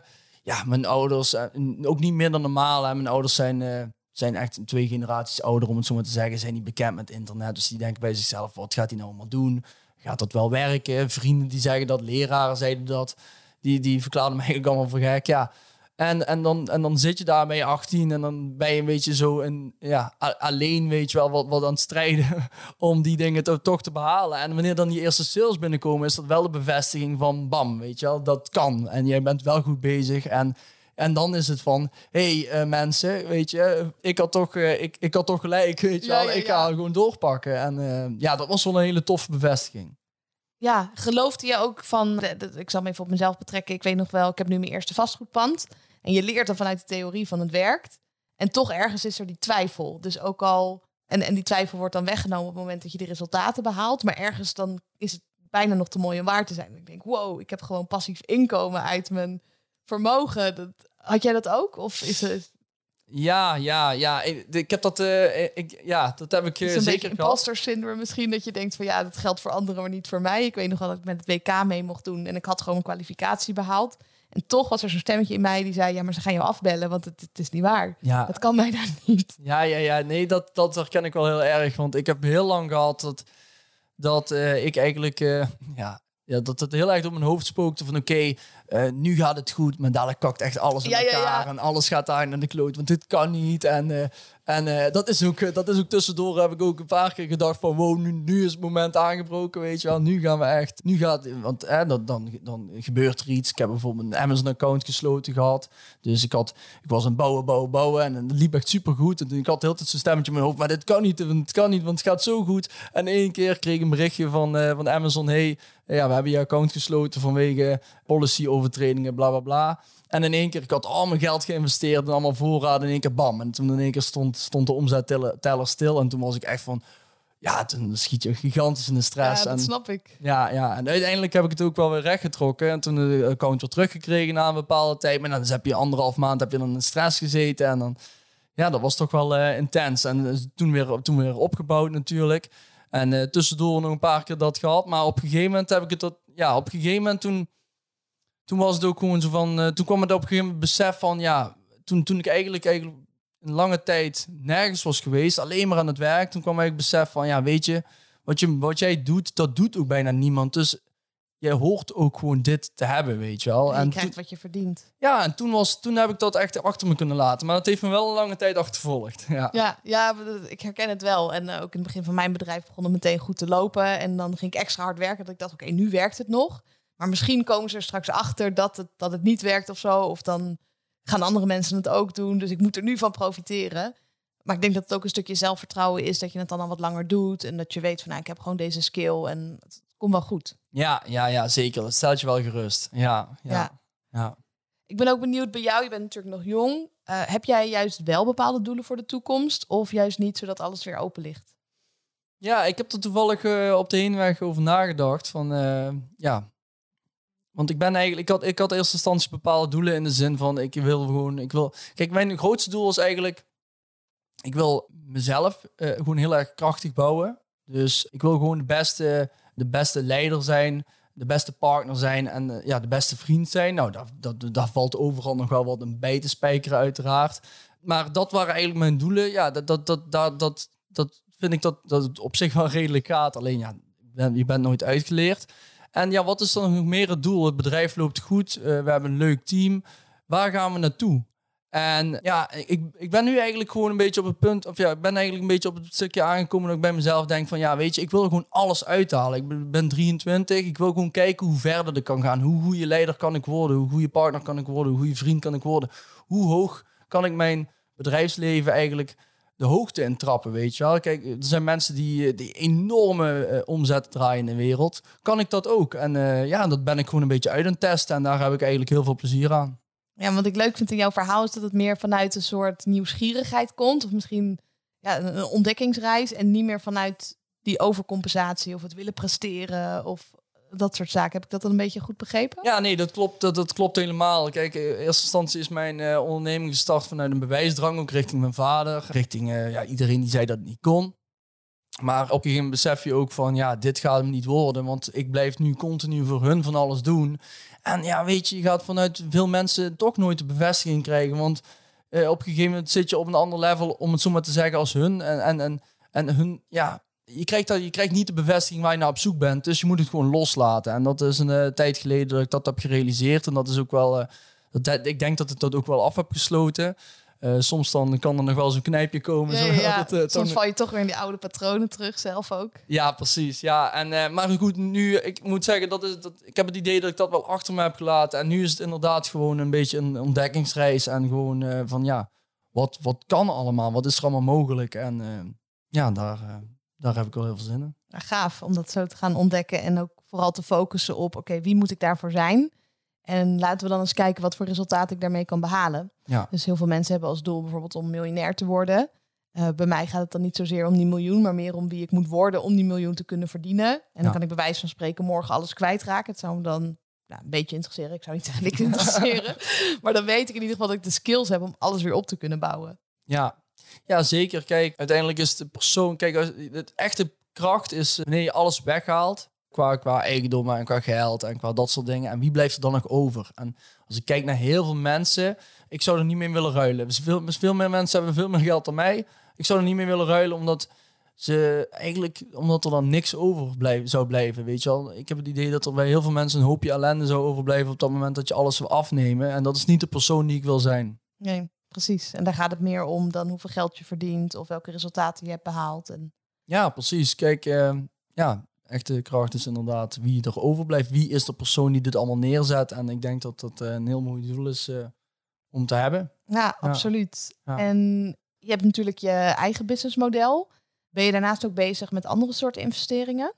ja, mijn ouders, uh, ook niet meer dan normaal. Hè. Mijn ouders zijn, uh, zijn echt twee generaties ouder, om het zo maar te zeggen, zijn niet bekend met internet. Dus die denken bij zichzelf, wat gaat hij nou allemaal doen? gaat dat wel werken? Vrienden die zeggen dat, leraren zeiden dat. Die, die verklaarden me eigenlijk allemaal voor gek. Ja. En, en, dan, en dan zit je daar bij je 18 en dan ben je een beetje zo een, ja, alleen, weet je wel, wat, wat aan het strijden om die dingen to, toch te behalen. En wanneer dan die eerste sales binnenkomen, is dat wel de bevestiging van bam, weet je wel, dat kan. En jij bent wel goed bezig en en dan is het van, hey, uh, mensen, weet je, ik had toch, uh, ik, ik had toch gelijk, weet je wel. Ja, ja, ik ga gewoon doorpakken. En uh, ja, dat was wel een hele toffe bevestiging. Ja, geloofde je ook van, ik zal me even op mezelf betrekken. Ik weet nog wel, ik heb nu mijn eerste vastgoedpand. En je leert dan vanuit de theorie van het werkt. En toch ergens is er die twijfel. Dus ook al, en, en die twijfel wordt dan weggenomen op het moment dat je de resultaten behaalt. Maar ergens dan is het bijna nog te mooi om waar te zijn. Ik denk, wow, ik heb gewoon passief inkomen uit mijn vermogen. Dat, had jij dat ook? Of is het... Ja, ja, ja. Ik, ik heb dat, uh, ik, ja, dat heb ik uh, een zeker gehad. imposter syndrome misschien, dat je denkt van ja, dat geldt voor anderen, maar niet voor mij. Ik weet nog wel dat ik met het WK mee mocht doen en ik had gewoon een kwalificatie behaald. En toch was er zo'n stemmetje in mij die zei, ja, maar ze gaan jou afbellen, want het, het is niet waar. Ja. Dat kan mij daar niet. Ja, ja, ja. Nee, dat, dat herken ik wel heel erg, want ik heb heel lang gehad dat, dat uh, ik eigenlijk, ja, ja, dat het heel erg door mijn hoofd spookte van oké, uh, nu gaat het goed, maar dadelijk kakt echt alles in ja, elkaar ja, ja. en alles gaat daar naar de kloot, want dit kan niet. En, uh, en uh, dat, is ook, dat is ook tussendoor heb ik ook een paar keer gedacht van wow, nu, nu is het moment aangebroken, weet je wel. Nu gaan we echt, nu gaat, want eh, dan, dan, dan gebeurt er iets. Ik heb bijvoorbeeld een Amazon account gesloten gehad. Dus ik, had, ik was aan bouwen, bouwen, bouwen en het liep echt super goed. En ik had heel tijd zo'n stemmetje in mijn hoofd, maar dit kan niet, het kan niet, want het gaat zo goed. En één keer kreeg ik een berichtje van, van Amazon, hey, ja, we hebben je account gesloten vanwege policy overtredingen, bla bla bla. En in één keer, ik had al mijn geld geïnvesteerd en allemaal voorraden. In één keer bam. En toen in één keer stond, stond de omzetteller stil. En toen was ik echt van, ja, toen schiet je gigantisch in de stress. Ja, dat en, snap ik. Ja, ja, en uiteindelijk heb ik het ook wel weer rechtgetrokken. En toen de account weer teruggekregen na een bepaalde tijd. Maar dan heb je anderhalf maand heb je dan in stress gezeten. En dan, ja, dat was toch wel uh, intens. En toen weer, toen weer opgebouwd natuurlijk. En uh, tussendoor nog een paar keer dat gehad. Maar op een gegeven moment heb ik het dat, ja, op een gegeven moment toen toen was het ook gewoon zo van. Uh, toen kwam het op een gegeven moment besef van ja. Toen, toen ik eigenlijk, eigenlijk een lange tijd nergens was geweest, alleen maar aan het werk. Toen kwam ik besef van ja, weet je, wat, je, wat jij doet, dat doet ook bijna niemand. Dus jij hoort ook gewoon dit te hebben, weet je wel. En, je krijgt wat je verdient. Ja, en toen, was, toen heb ik dat echt achter me kunnen laten. Maar dat heeft me wel een lange tijd achtervolgd. Ja, ja, ja ik herken het wel. En uh, ook in het begin van mijn bedrijf begon het meteen goed te lopen. En dan ging ik extra hard werken. Dat ik dacht, oké, nu werkt het nog. Maar misschien komen ze er straks achter dat het, dat het niet werkt of zo. Of dan gaan andere mensen het ook doen. Dus ik moet er nu van profiteren. Maar ik denk dat het ook een stukje zelfvertrouwen is dat je het dan al wat langer doet. En dat je weet van nou, ik heb gewoon deze skill en het komt wel goed. Ja, ja, ja zeker. Dat stelt je wel gerust. Ja, ja, ja. Ik ben ook benieuwd bij jou. Je bent natuurlijk nog jong. Uh, heb jij juist wel bepaalde doelen voor de toekomst? Of juist niet, zodat alles weer open ligt? Ja, ik heb er toevallig uh, op de heenweg over nagedacht. Van uh, ja, want ik ben eigenlijk, ik had, ik had eerste instantie bepaalde doelen in de zin van ik wil gewoon, ik wil. Kijk, mijn grootste doel is eigenlijk, ik wil mezelf uh, gewoon heel erg krachtig bouwen. Dus ik wil gewoon de beste, de beste leider zijn, de beste partner zijn en uh, ja, de beste vriend zijn. Nou, daar, dat, daar valt overal nog wel wat een bij te spijkeren, uiteraard. Maar dat waren eigenlijk mijn doelen. Ja, dat, dat, dat, dat, dat, dat vind ik dat, dat het op zich wel redelijk gaat. Alleen ja, je bent nooit uitgeleerd. En ja, wat is dan nog meer het doel? Het bedrijf loopt goed, uh, we hebben een leuk team. Waar gaan we naartoe? En ja, ik, ik ben nu eigenlijk gewoon een beetje op het punt, of ja, ik ben eigenlijk een beetje op het stukje aangekomen dat ik bij mezelf denk van ja, weet je, ik wil gewoon alles uithalen. Ik ben 23, ik wil gewoon kijken hoe verder ik kan gaan. Hoe goede leider kan ik worden? Hoe goede partner kan ik worden? Hoe goede vriend kan ik worden? Hoe hoog kan ik mijn bedrijfsleven eigenlijk de hoogte in trappen, weet je wel. Kijk, er zijn mensen die, die enorme uh, omzet draaien in de wereld. Kan ik dat ook? En uh, ja, dat ben ik gewoon een beetje uit aan het testen. En daar heb ik eigenlijk heel veel plezier aan. Ja, wat ik leuk vind in jouw verhaal is dat het meer vanuit een soort nieuwsgierigheid komt. Of misschien ja, een ontdekkingsreis. En niet meer vanuit die overcompensatie of het willen presteren of dat soort zaken. Heb ik dat dan een beetje goed begrepen? Ja, nee, dat klopt, dat, dat klopt helemaal. Kijk, in eerste instantie is mijn uh, onderneming gestart vanuit een bewijsdrang, ook richting mijn vader, richting uh, ja, iedereen die zei dat het niet kon. Maar op een gegeven moment besef je ook van, ja, dit gaat hem niet worden, want ik blijf nu continu voor hun van alles doen. En ja, weet je, je gaat vanuit veel mensen toch nooit de bevestiging krijgen, want uh, op een gegeven moment zit je op een ander level, om het zo maar te zeggen, als hun. En, en, en, en hun, ja, je krijgt, dat, je krijgt niet de bevestiging waar je naar op zoek bent. Dus je moet het gewoon loslaten. En dat is een uh, tijd geleden dat ik dat heb gerealiseerd. En dat is ook wel. Uh, dat, ik denk dat ik dat ook wel af heb gesloten. Uh, soms dan kan er nog wel zo'n knijpje komen. Ja, ja. Het, soms val je toch weer in die oude patronen terug, zelf ook. Ja, precies. Ja, en, maar goed, nu, ik moet zeggen, dat is, dat, ik heb het idee dat ik dat wel achter me heb gelaten. En nu is het inderdaad gewoon een beetje een ontdekkingsreis. En gewoon van ja, wat, wat kan allemaal? Wat is er allemaal mogelijk? En ja, daar daar heb ik wel heel veel zin in. Ja, gaaf om dat zo te gaan ontdekken en ook vooral te focussen op, oké, wie moet ik daarvoor zijn? En laten we dan eens kijken wat voor resultaat ik daarmee kan behalen. Ja. Dus heel veel mensen hebben als doel bijvoorbeeld om miljonair te worden. Uh, bij mij gaat het dan niet zozeer om die miljoen, maar meer om wie ik moet worden om die miljoen te kunnen verdienen. En dan kan ik bij wijze van spreken morgen alles kwijtraken. Het zou me dan nou, een beetje interesseren. Ik zou niet zeggen niks interesseren. maar dan weet ik in ieder geval dat ik de skills heb om alles weer op te kunnen bouwen. Ja, ja, zeker. Kijk, uiteindelijk is de persoon... Kijk, het echte kracht is wanneer je alles weghaalt. Qua, qua eigendom en qua geld en qua dat soort dingen. En wie blijft er dan nog over? En als ik kijk naar heel veel mensen, ik zou er niet meer willen ruilen. Dus veel, dus veel meer mensen hebben veel meer geld dan mij. Ik zou er niet meer willen ruilen, omdat ze eigenlijk, omdat er dan niks over blijven, zou blijven. Weet je wel, ik heb het idee dat er bij heel veel mensen een hoopje ellende zou overblijven op dat moment dat je alles wil afnemen. En dat is niet de persoon die ik wil zijn. Nee. Precies. En daar gaat het meer om dan hoeveel geld je verdient of welke resultaten je hebt behaald. En... Ja, precies. Kijk, uh, ja, echte kracht is inderdaad wie er overblijft. Wie is de persoon die dit allemaal neerzet? En ik denk dat dat uh, een heel mooi doel is uh, om te hebben. Ja, absoluut. Ja. En je hebt natuurlijk je eigen businessmodel. Ben je daarnaast ook bezig met andere soorten investeringen?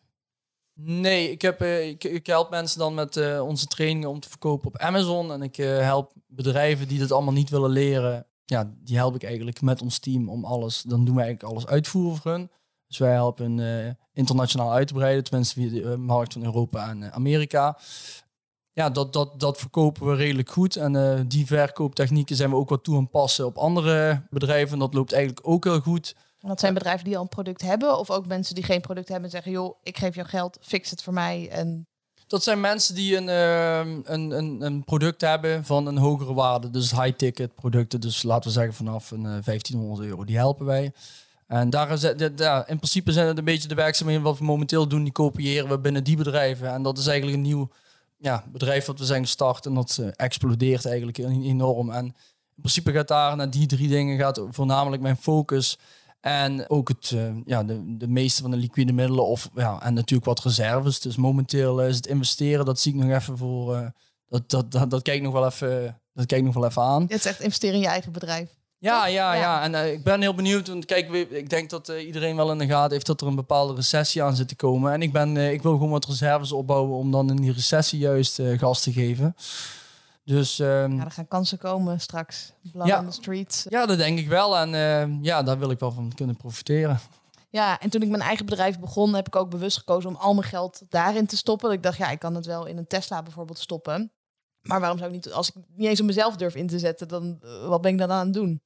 Nee, ik, heb, ik, ik, help mensen dan met onze trainingen om te verkopen op Amazon. En ik help bedrijven die dat allemaal niet willen leren, ja, die help ik eigenlijk met ons team om alles. Dan doen wij eigenlijk alles uitvoeren voor hun. Dus wij helpen uh, internationaal uit te breiden, tenminste via de markt van Europa en Amerika. Ja, dat, dat, dat verkopen we redelijk goed. En die verkooptechnieken zijn we ook wat toe aan passen op andere bedrijven. En dat loopt eigenlijk ook heel goed. Dat zijn bedrijven die al een product hebben, of ook mensen die geen product hebben en zeggen: joh, ik geef jou geld, fix het voor mij. En dat zijn mensen die een, uh, een, een, product hebben van een hogere waarde. Dus high-ticket producten. Dus laten we zeggen vanaf een uh, 1500 euro. Die helpen wij. En daar is, ja, in principe zijn het een beetje de werkzaamheden wat we momenteel doen. Die kopiëren we binnen die bedrijven. En dat is eigenlijk een nieuw ja, bedrijf wat we zijn gestart. En dat uh, explodeert eigenlijk enorm. En in principe gaat daar naar die drie dingen gaat voornamelijk mijn focus. En ook het, uh, ja, de, de meeste van de liquide middelen of, ja, en natuurlijk wat reserves. Dus momenteel is het investeren, dat zie ik nog even voor... Uh, dat, dat, dat, dat, kijk ik nog wel even, dat kijk ik nog wel even aan. Het is echt investeren in je eigen bedrijf. Ja, ja, ja. En uh, ik ben heel benieuwd. Want kijk, ik denk dat iedereen wel in de gaten heeft dat er een bepaalde recessie aan zit te komen. En ik, ben, ik wil gewoon wat reserves opbouwen om dan in die recessie juist gas te geven. Dus, um, ja, er gaan kansen komen straks. Blood ja, on the streets. Ja, dat denk ik wel. En uh, ja, daar wil ik wel van kunnen profiteren. Ja, en toen ik mijn eigen bedrijf begon, heb ik ook bewust gekozen om al mijn geld daarin te stoppen. Ik dacht, ja, ik kan het wel in een Tesla bijvoorbeeld stoppen. Maar waarom zou ik niet, als ik niet eens op mezelf durf in te zetten, dan uh, wat ben ik dan aan het doen?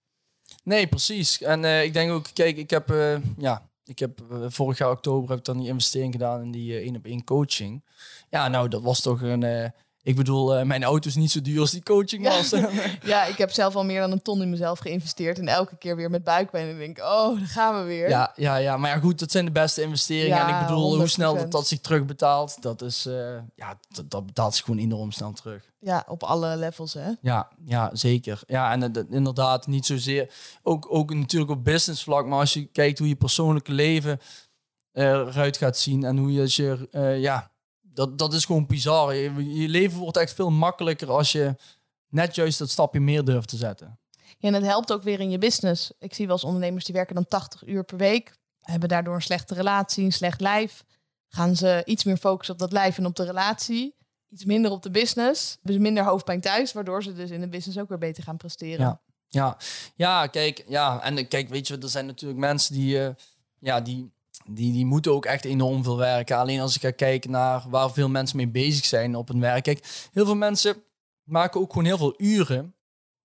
Nee, precies. En uh, ik denk ook, kijk, ik heb, ja, ik heb vorig jaar oktober heb ik dan die investering gedaan in die één op één coaching. Ja, nou, dat was toch een ik bedoel, uh, mijn auto is niet zo duur als die coaching was. Ja. ik heb zelf al meer dan een ton in mezelf geïnvesteerd. En elke keer weer met buikpijn. En denk oh, daar gaan we weer. Ja, ja, ja, maar ja, goed, dat zijn de beste investeringen. en ik bedoel, hoe snel dat, dat zich terugbetaalt, dat is, uh, ja, dat, dat, betaalt zich gewoon enorm snel terug. Ja, op alle levels, hè? Ja, ja zeker. Ja, en uh, inderdaad, niet zozeer. Ook, ook natuurlijk op business vlak, maar als je kijkt hoe je persoonlijke leven eruit gaat zien en hoe je, je ja, dat, dat is gewoon bizar. Je, je leven wordt echt veel makkelijker als je net juist dat stapje meer durft te zetten. Ja, en het helpt ook weer in je business. Ik zie wel eens ondernemers die werken dan 80 uur per week. Hebben daardoor een slechte relatie, een slecht lijf. Gaan ze iets meer focussen op dat lijf en op de relatie. Iets minder op de business. Ze minder hoofdpijn thuis. Waardoor ze dus in de business ook weer beter gaan presteren. Ja. Ja, ja, kijk, ja, en kijk, weet je, er zijn natuurlijk mensen die, uh, ja, die, die, die moeten ook echt enorm veel werken. Alleen als ik ga kijken naar waar veel mensen mee bezig zijn op hun werk. Kijk, heel veel mensen maken ook gewoon heel veel uren.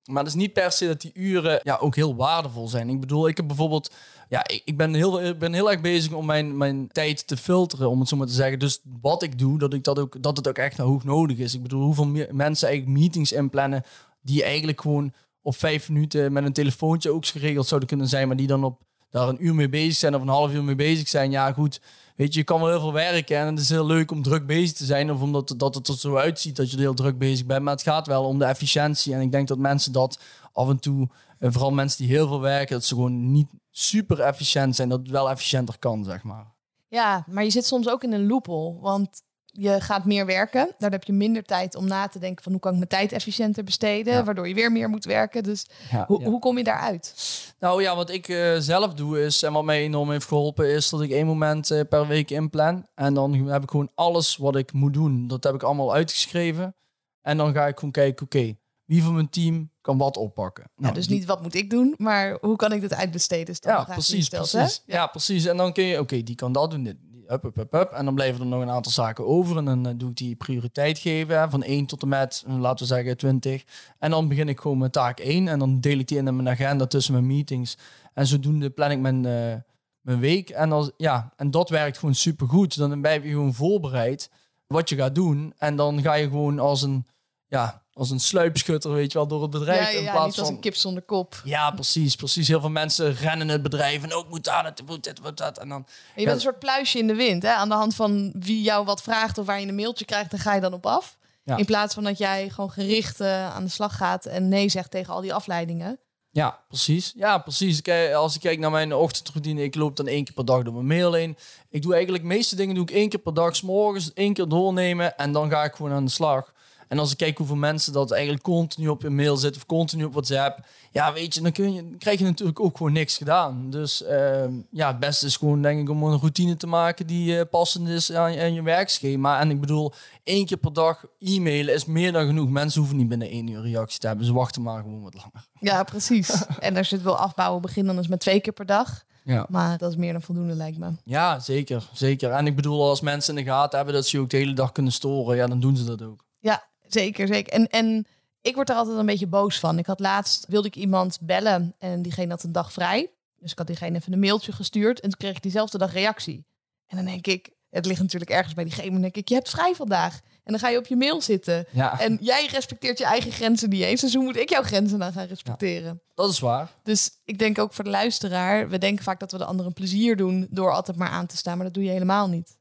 Maar het is niet per se dat die uren ja, ook heel waardevol zijn. Ik bedoel, ik heb bijvoorbeeld, ja, ik, ben, heel, ik ben heel erg bezig om mijn, mijn tijd te filteren, om het zo maar te zeggen. Dus wat ik doe, dat, ik dat, ook, dat het ook echt hoog nodig is. Ik bedoel, hoeveel mensen eigenlijk meetings inplannen die eigenlijk gewoon op vijf minuten met een telefoontje ook geregeld zouden kunnen zijn, maar die dan op daar een uur mee bezig zijn of een half uur mee bezig zijn. Ja, goed. Weet je, je kan wel heel veel werken en het is heel leuk om druk bezig te zijn. Of omdat dat het er zo uitziet dat je heel druk bezig bent. Maar het gaat wel om de efficiëntie. En ik denk dat mensen dat af en toe, en vooral mensen die heel veel werken, dat ze gewoon niet super efficiënt zijn. Dat het wel efficiënter kan, zeg maar. Ja, maar je zit soms ook in een loophole. Want je gaat meer werken. Daar heb je minder tijd om na te denken van hoe kan ik mijn tijd efficiënter besteden, waardoor je weer meer moet werken. Dus hoe, hoe kom je daaruit? Nou ja, wat ik uh, zelf doe is, en wat mij enorm heeft geholpen, is dat ik één moment uh, per week inplan. En dan heb ik gewoon alles wat ik moet doen. Dat heb ik allemaal uitgeschreven. En dan ga ik gewoon kijken, oké, wie van mijn team kan wat oppakken. Nou, dus niet wat moet ik doen, maar hoe kan ik dit uitbesteden? Ja, precies, precies. Ja. precies. En dan kun je, oké, die kan dat doen, dit, up, up, up. En dan blijven er nog een aantal zaken over. En dan uh, doe ik die prioriteit geven. Van 1 tot en met, eh, laten we zeggen, 20. En dan begin ik gewoon met taak 1. En dan deel ik die in mijn agenda tussen mijn meetings. En zodoende plan ik mijn, uh, mijn week. En, als, ja, en dat werkt gewoon super goed. Dan ben je gewoon voorbereid wat je gaat doen. En dan ga je gewoon als een ja, als een sluipschutter, weet je wel, door het bedrijf. Ja, ja, in plaats niet als een kip zonder kop. Ja, precies, precies. Heel veel mensen rennen het bedrijf en ook moet aan het, moet dit, moet dat. En dan, je bent een soort pluisje in de wind, hè? Aan de hand van wie jou wat vraagt of waar je een mailtje krijgt, dan ga je dan op af. In plaats van dat jij gewoon gericht uh, aan de slag gaat en nee zegt tegen al die afleidingen. Ja, precies. Ja, precies. Als ik kijk naar mijn ochtendroutine, ik loop dan één keer per dag door mijn mail heen. Ik doe eigenlijk de meeste dingen doe ik één keer per dag, s morgens één keer doornemen en dan ga ik gewoon aan de slag. En als ik kijk hoeveel mensen dat eigenlijk continu op je mail zitten of continu op WhatsApp, ja, weet je, dan, kun je, krijg je natuurlijk ook gewoon niks gedaan. Dus ehm, ja, het beste is gewoon, denk ik, om een routine te maken die uh, passend is aan, aan, je werkschema. En ik bedoel, één keer per dag e-mailen is meer dan genoeg. Mensen hoeven niet binnen één uur reactie te hebben. Ze wachten maar gewoon wat langer. Ja, precies. en als je het wil afbouwen, begin dan eens met twee keer per dag. Ja. Maar dat is meer dan voldoende, lijkt me. Ja, zeker. Zeker. En ik bedoel, als mensen in de gaten hebben dat ze je ook de hele dag kunnen storen, ja, dan doen ze dat ook. Ja, Zeker, zeker. En, en ik word er altijd een beetje boos van. Ik had laatst, wilde ik iemand bellen en diegene had een dag vrij. Dus ik had diegene even een mailtje gestuurd en toen kreeg ik diezelfde dag reactie. En dan denk ik, het ligt natuurlijk ergens bij diegene. Dan denk ik, je hebt vrij vandaag. En dan ga je op je mail zitten. Ja. En jij respecteert je eigen grenzen niet eens. Dus hoe moet ik jouw grenzen dan gaan respecteren? dat is waar. Dus ik denk ook voor de luisteraar. We denken vaak dat we de anderen een plezier doen door altijd maar aan te staan. Maar dat doe je helemaal niet.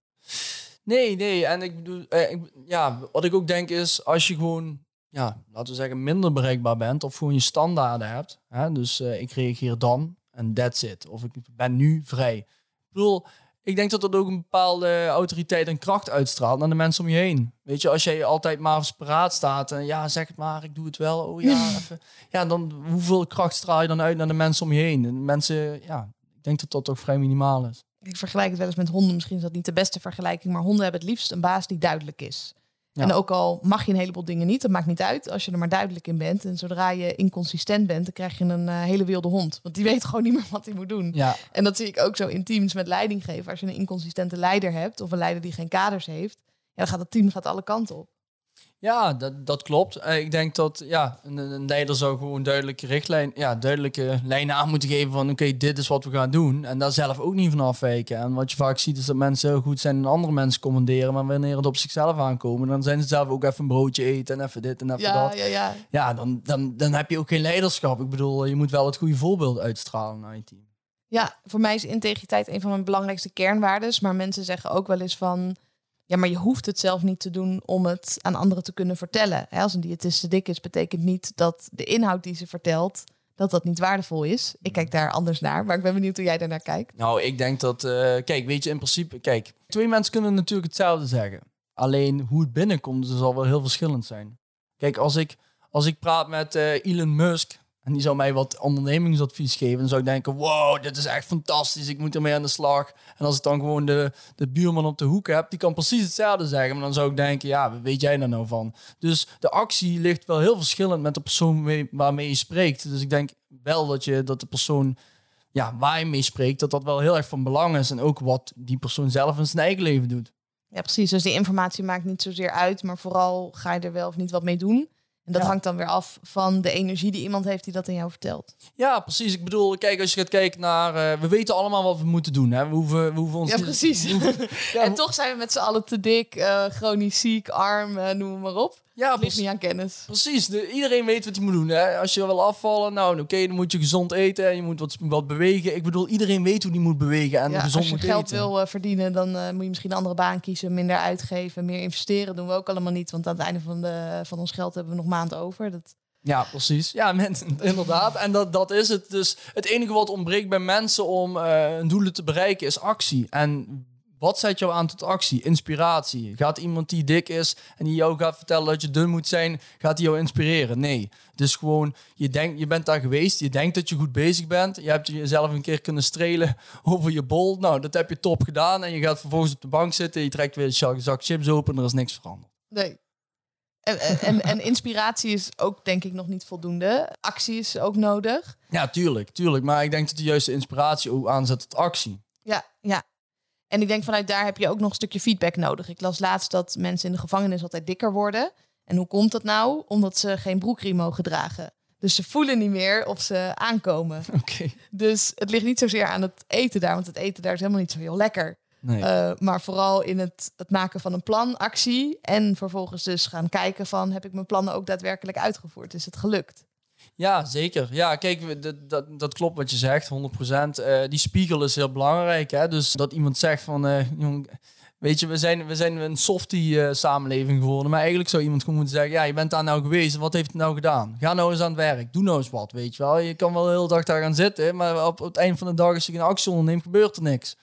Nee, nee. En ik bedoel, eh, ik, ja, wat ik ook denk is, als je gewoon, ja, laten we zeggen, minder bereikbaar bent of gewoon je standaarden hebt. Hè, dus uh, ik reageer dan en that's it. Of ik ben nu vrij. Ik bedoel, ik denk dat dat ook een bepaalde autoriteit en kracht uitstraalt naar de mensen om je heen. Weet je, als jij altijd maar paraat staat en ja, zeg het maar, ik doe het wel. Oh ja, even. Ja, dan hoeveel kracht straal je dan uit naar de mensen om je heen? En mensen, ja, ik denk dat dat toch vrij minimaal is ik vergelijk het wel eens met honden. Misschien is dat niet de beste vergelijking, maar honden hebben het liefst een baas die duidelijk is. En ook al mag je een heleboel dingen niet, dat maakt niet uit als je er maar duidelijk in bent. En zodra je inconsistent bent, dan krijg je een uh, hele wilde hond. Want die weet gewoon niet meer wat hij moet doen. Ja. En dat zie ik ook zo in teams met leidinggeven. Als je een inconsistente leider hebt of een leider die geen kaders heeft, ja, dan gaat het team gaat alle kanten op. Ja, dat, dat klopt. Eh, ik denk dat ja, een, een leider zou gewoon duidelijke richtlijn, ja, duidelijke lijnen aan moeten geven van oké, dit is wat we gaan doen. En daar zelf ook niet van afwijken. En wat je vaak ziet is dat mensen heel goed zijn en andere mensen commanderen. Maar wanneer het op zichzelf aankomen, dan zijn ze zelf ook even een broodje eten en even dit en even ja, dat. Ja, ja. ja dan, dan, dan heb je ook geen leiderschap. Ik bedoel, je moet wel het goede voorbeeld uitstralen naar je team. Ja, voor mij is integriteit een van mijn belangrijkste kernwaarden. Maar mensen zeggen ook wel eens van ja, maar je hoeft het zelf niet te doen om het aan anderen te kunnen vertellen. Als een diëtist dik is, betekent niet dat de inhoud die ze vertelt, dat dat niet waardevol is. Ik kijk daar anders naar, maar ik ben benieuwd hoe jij daarnaar kijkt. Nou, ik denk dat, uh, kijk, weet je, in principe, kijk, twee mensen kunnen natuurlijk hetzelfde zeggen. Alleen hoe het binnenkomt, zal wel heel verschillend zijn. Kijk, als ik, als ik praat met uh, Elon Musk, En die zou mij wat ondernemingsadvies geven. Dan zou ik denken, wow, dit is echt fantastisch. Ik moet ermee aan de slag. En als ik dan gewoon de, de buurman op de hoek heb, die kan precies hetzelfde zeggen. Maar dan zou ik denken, ja, weet jij daar nou van? Dus de actie ligt wel heel verschillend met de persoon mee- waarmee je spreekt. Dus ik denk wel dat, je, dat de persoon ja, waar je mee spreekt, dat dat wel heel erg van belang is. En ook wat die persoon zelf in zijn eigen leven doet. Ja, precies. Dus die informatie maakt niet zozeer uit, maar vooral ga je er wel of niet wat mee doen. En dat Ja. hangt dan weer af van de energie die iemand heeft die dat aan jou vertelt. Ja, precies. Ik bedoel, kijk, als je gaat kijken naar... eh, we weten allemaal wat we moeten doen. Hè? We, hoeven, we hoeven ons Ja, precies. we hoeven- ja, en toch zijn we met z'n allen te dik, eh, chronisch ziek, arm, eh, noem maar op. ja, Het ligt niet aan kennis. Precies, de, iedereen weet wat hij moet doen. Hè? Als je wil afvallen, nou oké, dan moet je gezond eten en je moet wat, wat bewegen. Ik bedoel, iedereen weet hoe die moet bewegen en Ja, gezond als je moet geld eten. wil eh, verdienen, dan eh, moet je misschien een andere baan kiezen, minder uitgeven, meer investeren. doen we ook allemaal niet, want aan het einde van, de, van ons geld hebben we nog maanden over. Dat, Ja, precies. Ja, mensen, inderdaad. En dat, dat is het. Dus het enige wat ontbreekt bij mensen om eh, hun doelen te bereiken is actie. En wat zet jou aan tot actie? Inspiratie. Gaat iemand die dik is en die jou gaat vertellen dat je dun moet zijn, gaat die jou inspireren? Nee. Dus gewoon, je, denkt, je bent daar geweest, je denkt dat je goed bezig bent. Je hebt jezelf een keer kunnen strelen over je bol. Nou, dat heb je top gedaan. En je gaat vervolgens op de bank zitten, je trekt weer een zak- chips open en er is niks veranderd. nee. En, en, en, en inspiratie is ook denk ik nog niet voldoende. Actie is ook nodig. Ja, tuurlijk, tuurlijk. Maar ik denk dat de juiste inspiratie ook aanzet tot actie. Ja, ja. En ik denk vanuit daar heb je ook nog een stukje feedback nodig. Ik las laatst dat mensen in de gevangenis altijd dikker worden. En hoe komt dat nou? Omdat ze geen broekriem mogen dragen. Dus ze voelen niet meer of ze aankomen. Oké. Dus het ligt niet zozeer aan het eten daar, want het eten daar is helemaal niet zo heel lekker. Nee. Eh, maar vooral in het, het maken van een plan, actie. En vervolgens dus gaan kijken van, heb ik mijn plannen ook daadwerkelijk uitgevoerd? Is het gelukt? Ja, zeker. Ja, kijk, dat, dat, dat klopt wat je zegt, 100%. Eh die spiegel is heel belangrijk. Hè? Dus dat iemand zegt van, eh, jong, weet je, we zijn, we zijn een softie eh, geworden. Maar eigenlijk zou iemand gewoon moeten zeggen, ja, je bent daar nou geweest. Wat heeft het nou gedaan? Ga nou eens aan het werk. Doe nou eens wat, weet je wel. Je kan wel de hele dag daar gaan zitten, maar op, het eind van de dag, als je geen actie onderneemt, gebeurt er niks.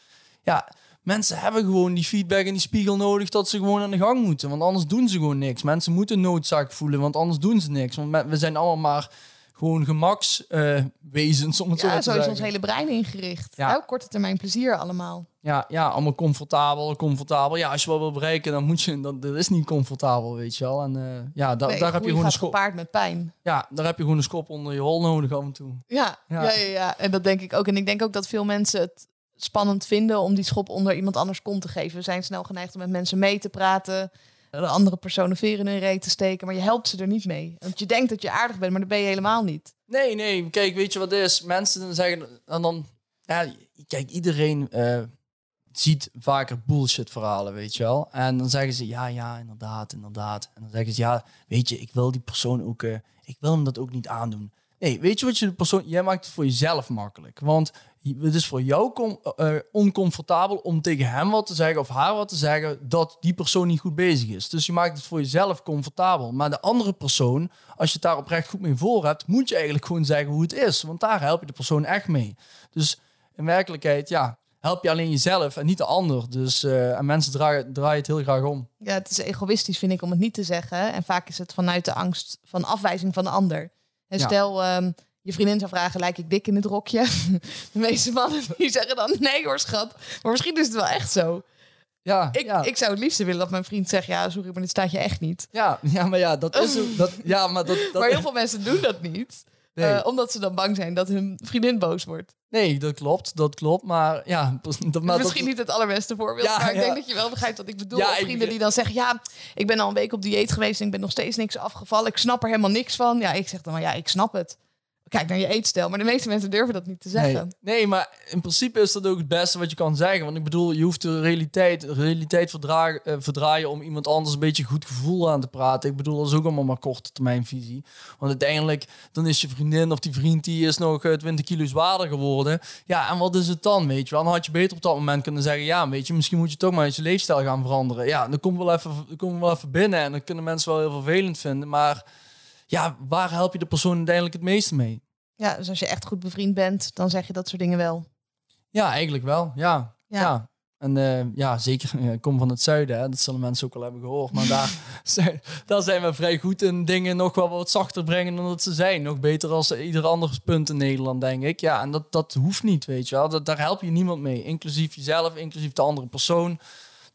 Ja, mensen hebben gewoon die feedback en die spiegel nodig dat ze gewoon aan de gang moeten. Want anders doen ze gewoon niks. Mensen moeten noodzaak voelen, want anders doen ze niks. Want we zijn allemaal maar gewoon gemakswezens, om het zo Ja, maar te zo is zeggen. ons hele brein ingericht. Ja. Ja. op korte termijn plezier allemaal. Ja, ja, allemaal comfortabel, comfortabel. Ja, als je wel wil bereiken, dan moet je... Dat, dat is niet comfortabel, weet je wel. En eh, ja, da- Nee, daar, heb je gewoon een schop, gepaard met pijn. ja, daar heb je gewoon een schop onder je hol nodig af en toe. Ja, Ja. ja. Ja, ja, En dat denk ik ook. En ik denk ook dat veel mensen het spannend vinden om die schop onder iemand anders kont te geven. We zijn snel geneigd om met mensen mee te praten. De andere personen veren in hun reet te steken. Maar je helpt ze er niet mee. Want je denkt dat je aardig bent, maar dat ben je helemaal niet. Nee, nee, kijk, weet je wat is? Mensen zeggen, en dan, ja, kijk, iedereen eh, ziet vaker bullshit verhalen, weet je wel. En dan zeggen ze, ja, ja, inderdaad, inderdaad. En dan zeggen ze, ja, weet je, ik wil die persoon ook, eh, ik wil hem dat ook niet aandoen. Nee, weet je wat je de persoon, jij maakt het voor jezelf makkelijk. Want het is voor jou com- eh, oncomfortabel om tegen hem wat te zeggen of haar wat te zeggen dat die persoon niet goed bezig is. Dus je maakt het voor jezelf comfortabel. Maar de andere persoon, als je het daar oprecht goed mee voor hebt, moet je eigenlijk gewoon zeggen hoe het is. Want daar help je de persoon echt mee. Dus in werkelijkheid, ja, help je alleen jezelf en niet de ander. Dus eh, en mensen draaien, draaien het heel graag om. Ja, het is egoïstisch, vind ik, om het niet te zeggen. En vaak is het vanuit de angst van afwijzing van de ander. En Ja. stel, ehm, je vriendin zou vragen, lijk ik dik in het rokje? De meeste mannen die zeggen dan, nee hoor schat. Maar misschien is het wel echt zo. Ja, Ik, ja. ik zou het liefste willen dat mijn vriend zegt, ja sorry, maar dit staat je echt niet. ja, ja, maar ja, dat is ook, dat, ja, maar dat, dat maar heel veel mensen doen dat niet. Nee. eh, omdat ze dan bang zijn dat hun vriendin boos wordt. Nee, dat klopt, dat klopt. Maar ja, dat, maar is misschien dat, niet het allerbeste voorbeeld, Ja, maar ik ja. denk dat je wel begrijpt wat ik bedoel. Ja, Of ik- vrienden die dan zeggen, ja, ik ben al een week op dieet geweest en ik ben nog steeds niks afgevallen. Ik snap er helemaal niks van. Ja, ik zeg dan maar, ja, ik snap het. Kijk naar je eetstijl. Maar de meeste mensen durven dat niet te zeggen. nee, maar in principe is dat ook het beste wat je kan zeggen. Want ik bedoel, je hoeft de realiteit, de realiteit verdragen, eh, verdraaien om iemand anders een beetje goed gevoel aan te praten. Ik bedoel, dat is ook allemaal maar korte termijn visie. Want uiteindelijk, dan is je vriendin of die vriend, die is nog eh, 20 kilo zwaarder geworden. Ja, en wat is het dan, weet je wel? Dan had je beter op dat moment kunnen zeggen, ja, weet je, misschien moet je toch maar eens je leefstijl gaan veranderen. Ja, dan komt wel even, dan komen we wel even binnen en dan kunnen mensen wel heel vervelend vinden. Maar ja, waar help je de persoon uiteindelijk het meeste mee? Ja, dus als je echt goed bevriend bent, dan zeg je dat soort dingen wel. Ja, eigenlijk wel. Ja. Ja. ja. En eh, ja, zeker, eh, ik kom van het zuiden, hè, dat zullen mensen ook al hebben gehoord. Maar daar, zijn, daar zijn we vrij goed in dingen nog wel wat zachter brengen dan dat ze zijn. Nog beter als ieder ander punt in Nederland, denk ik. Ja, en dat, dat hoeft niet, weet je wel. Dat, daar help je niemand mee, inclusief jezelf, inclusief de andere persoon.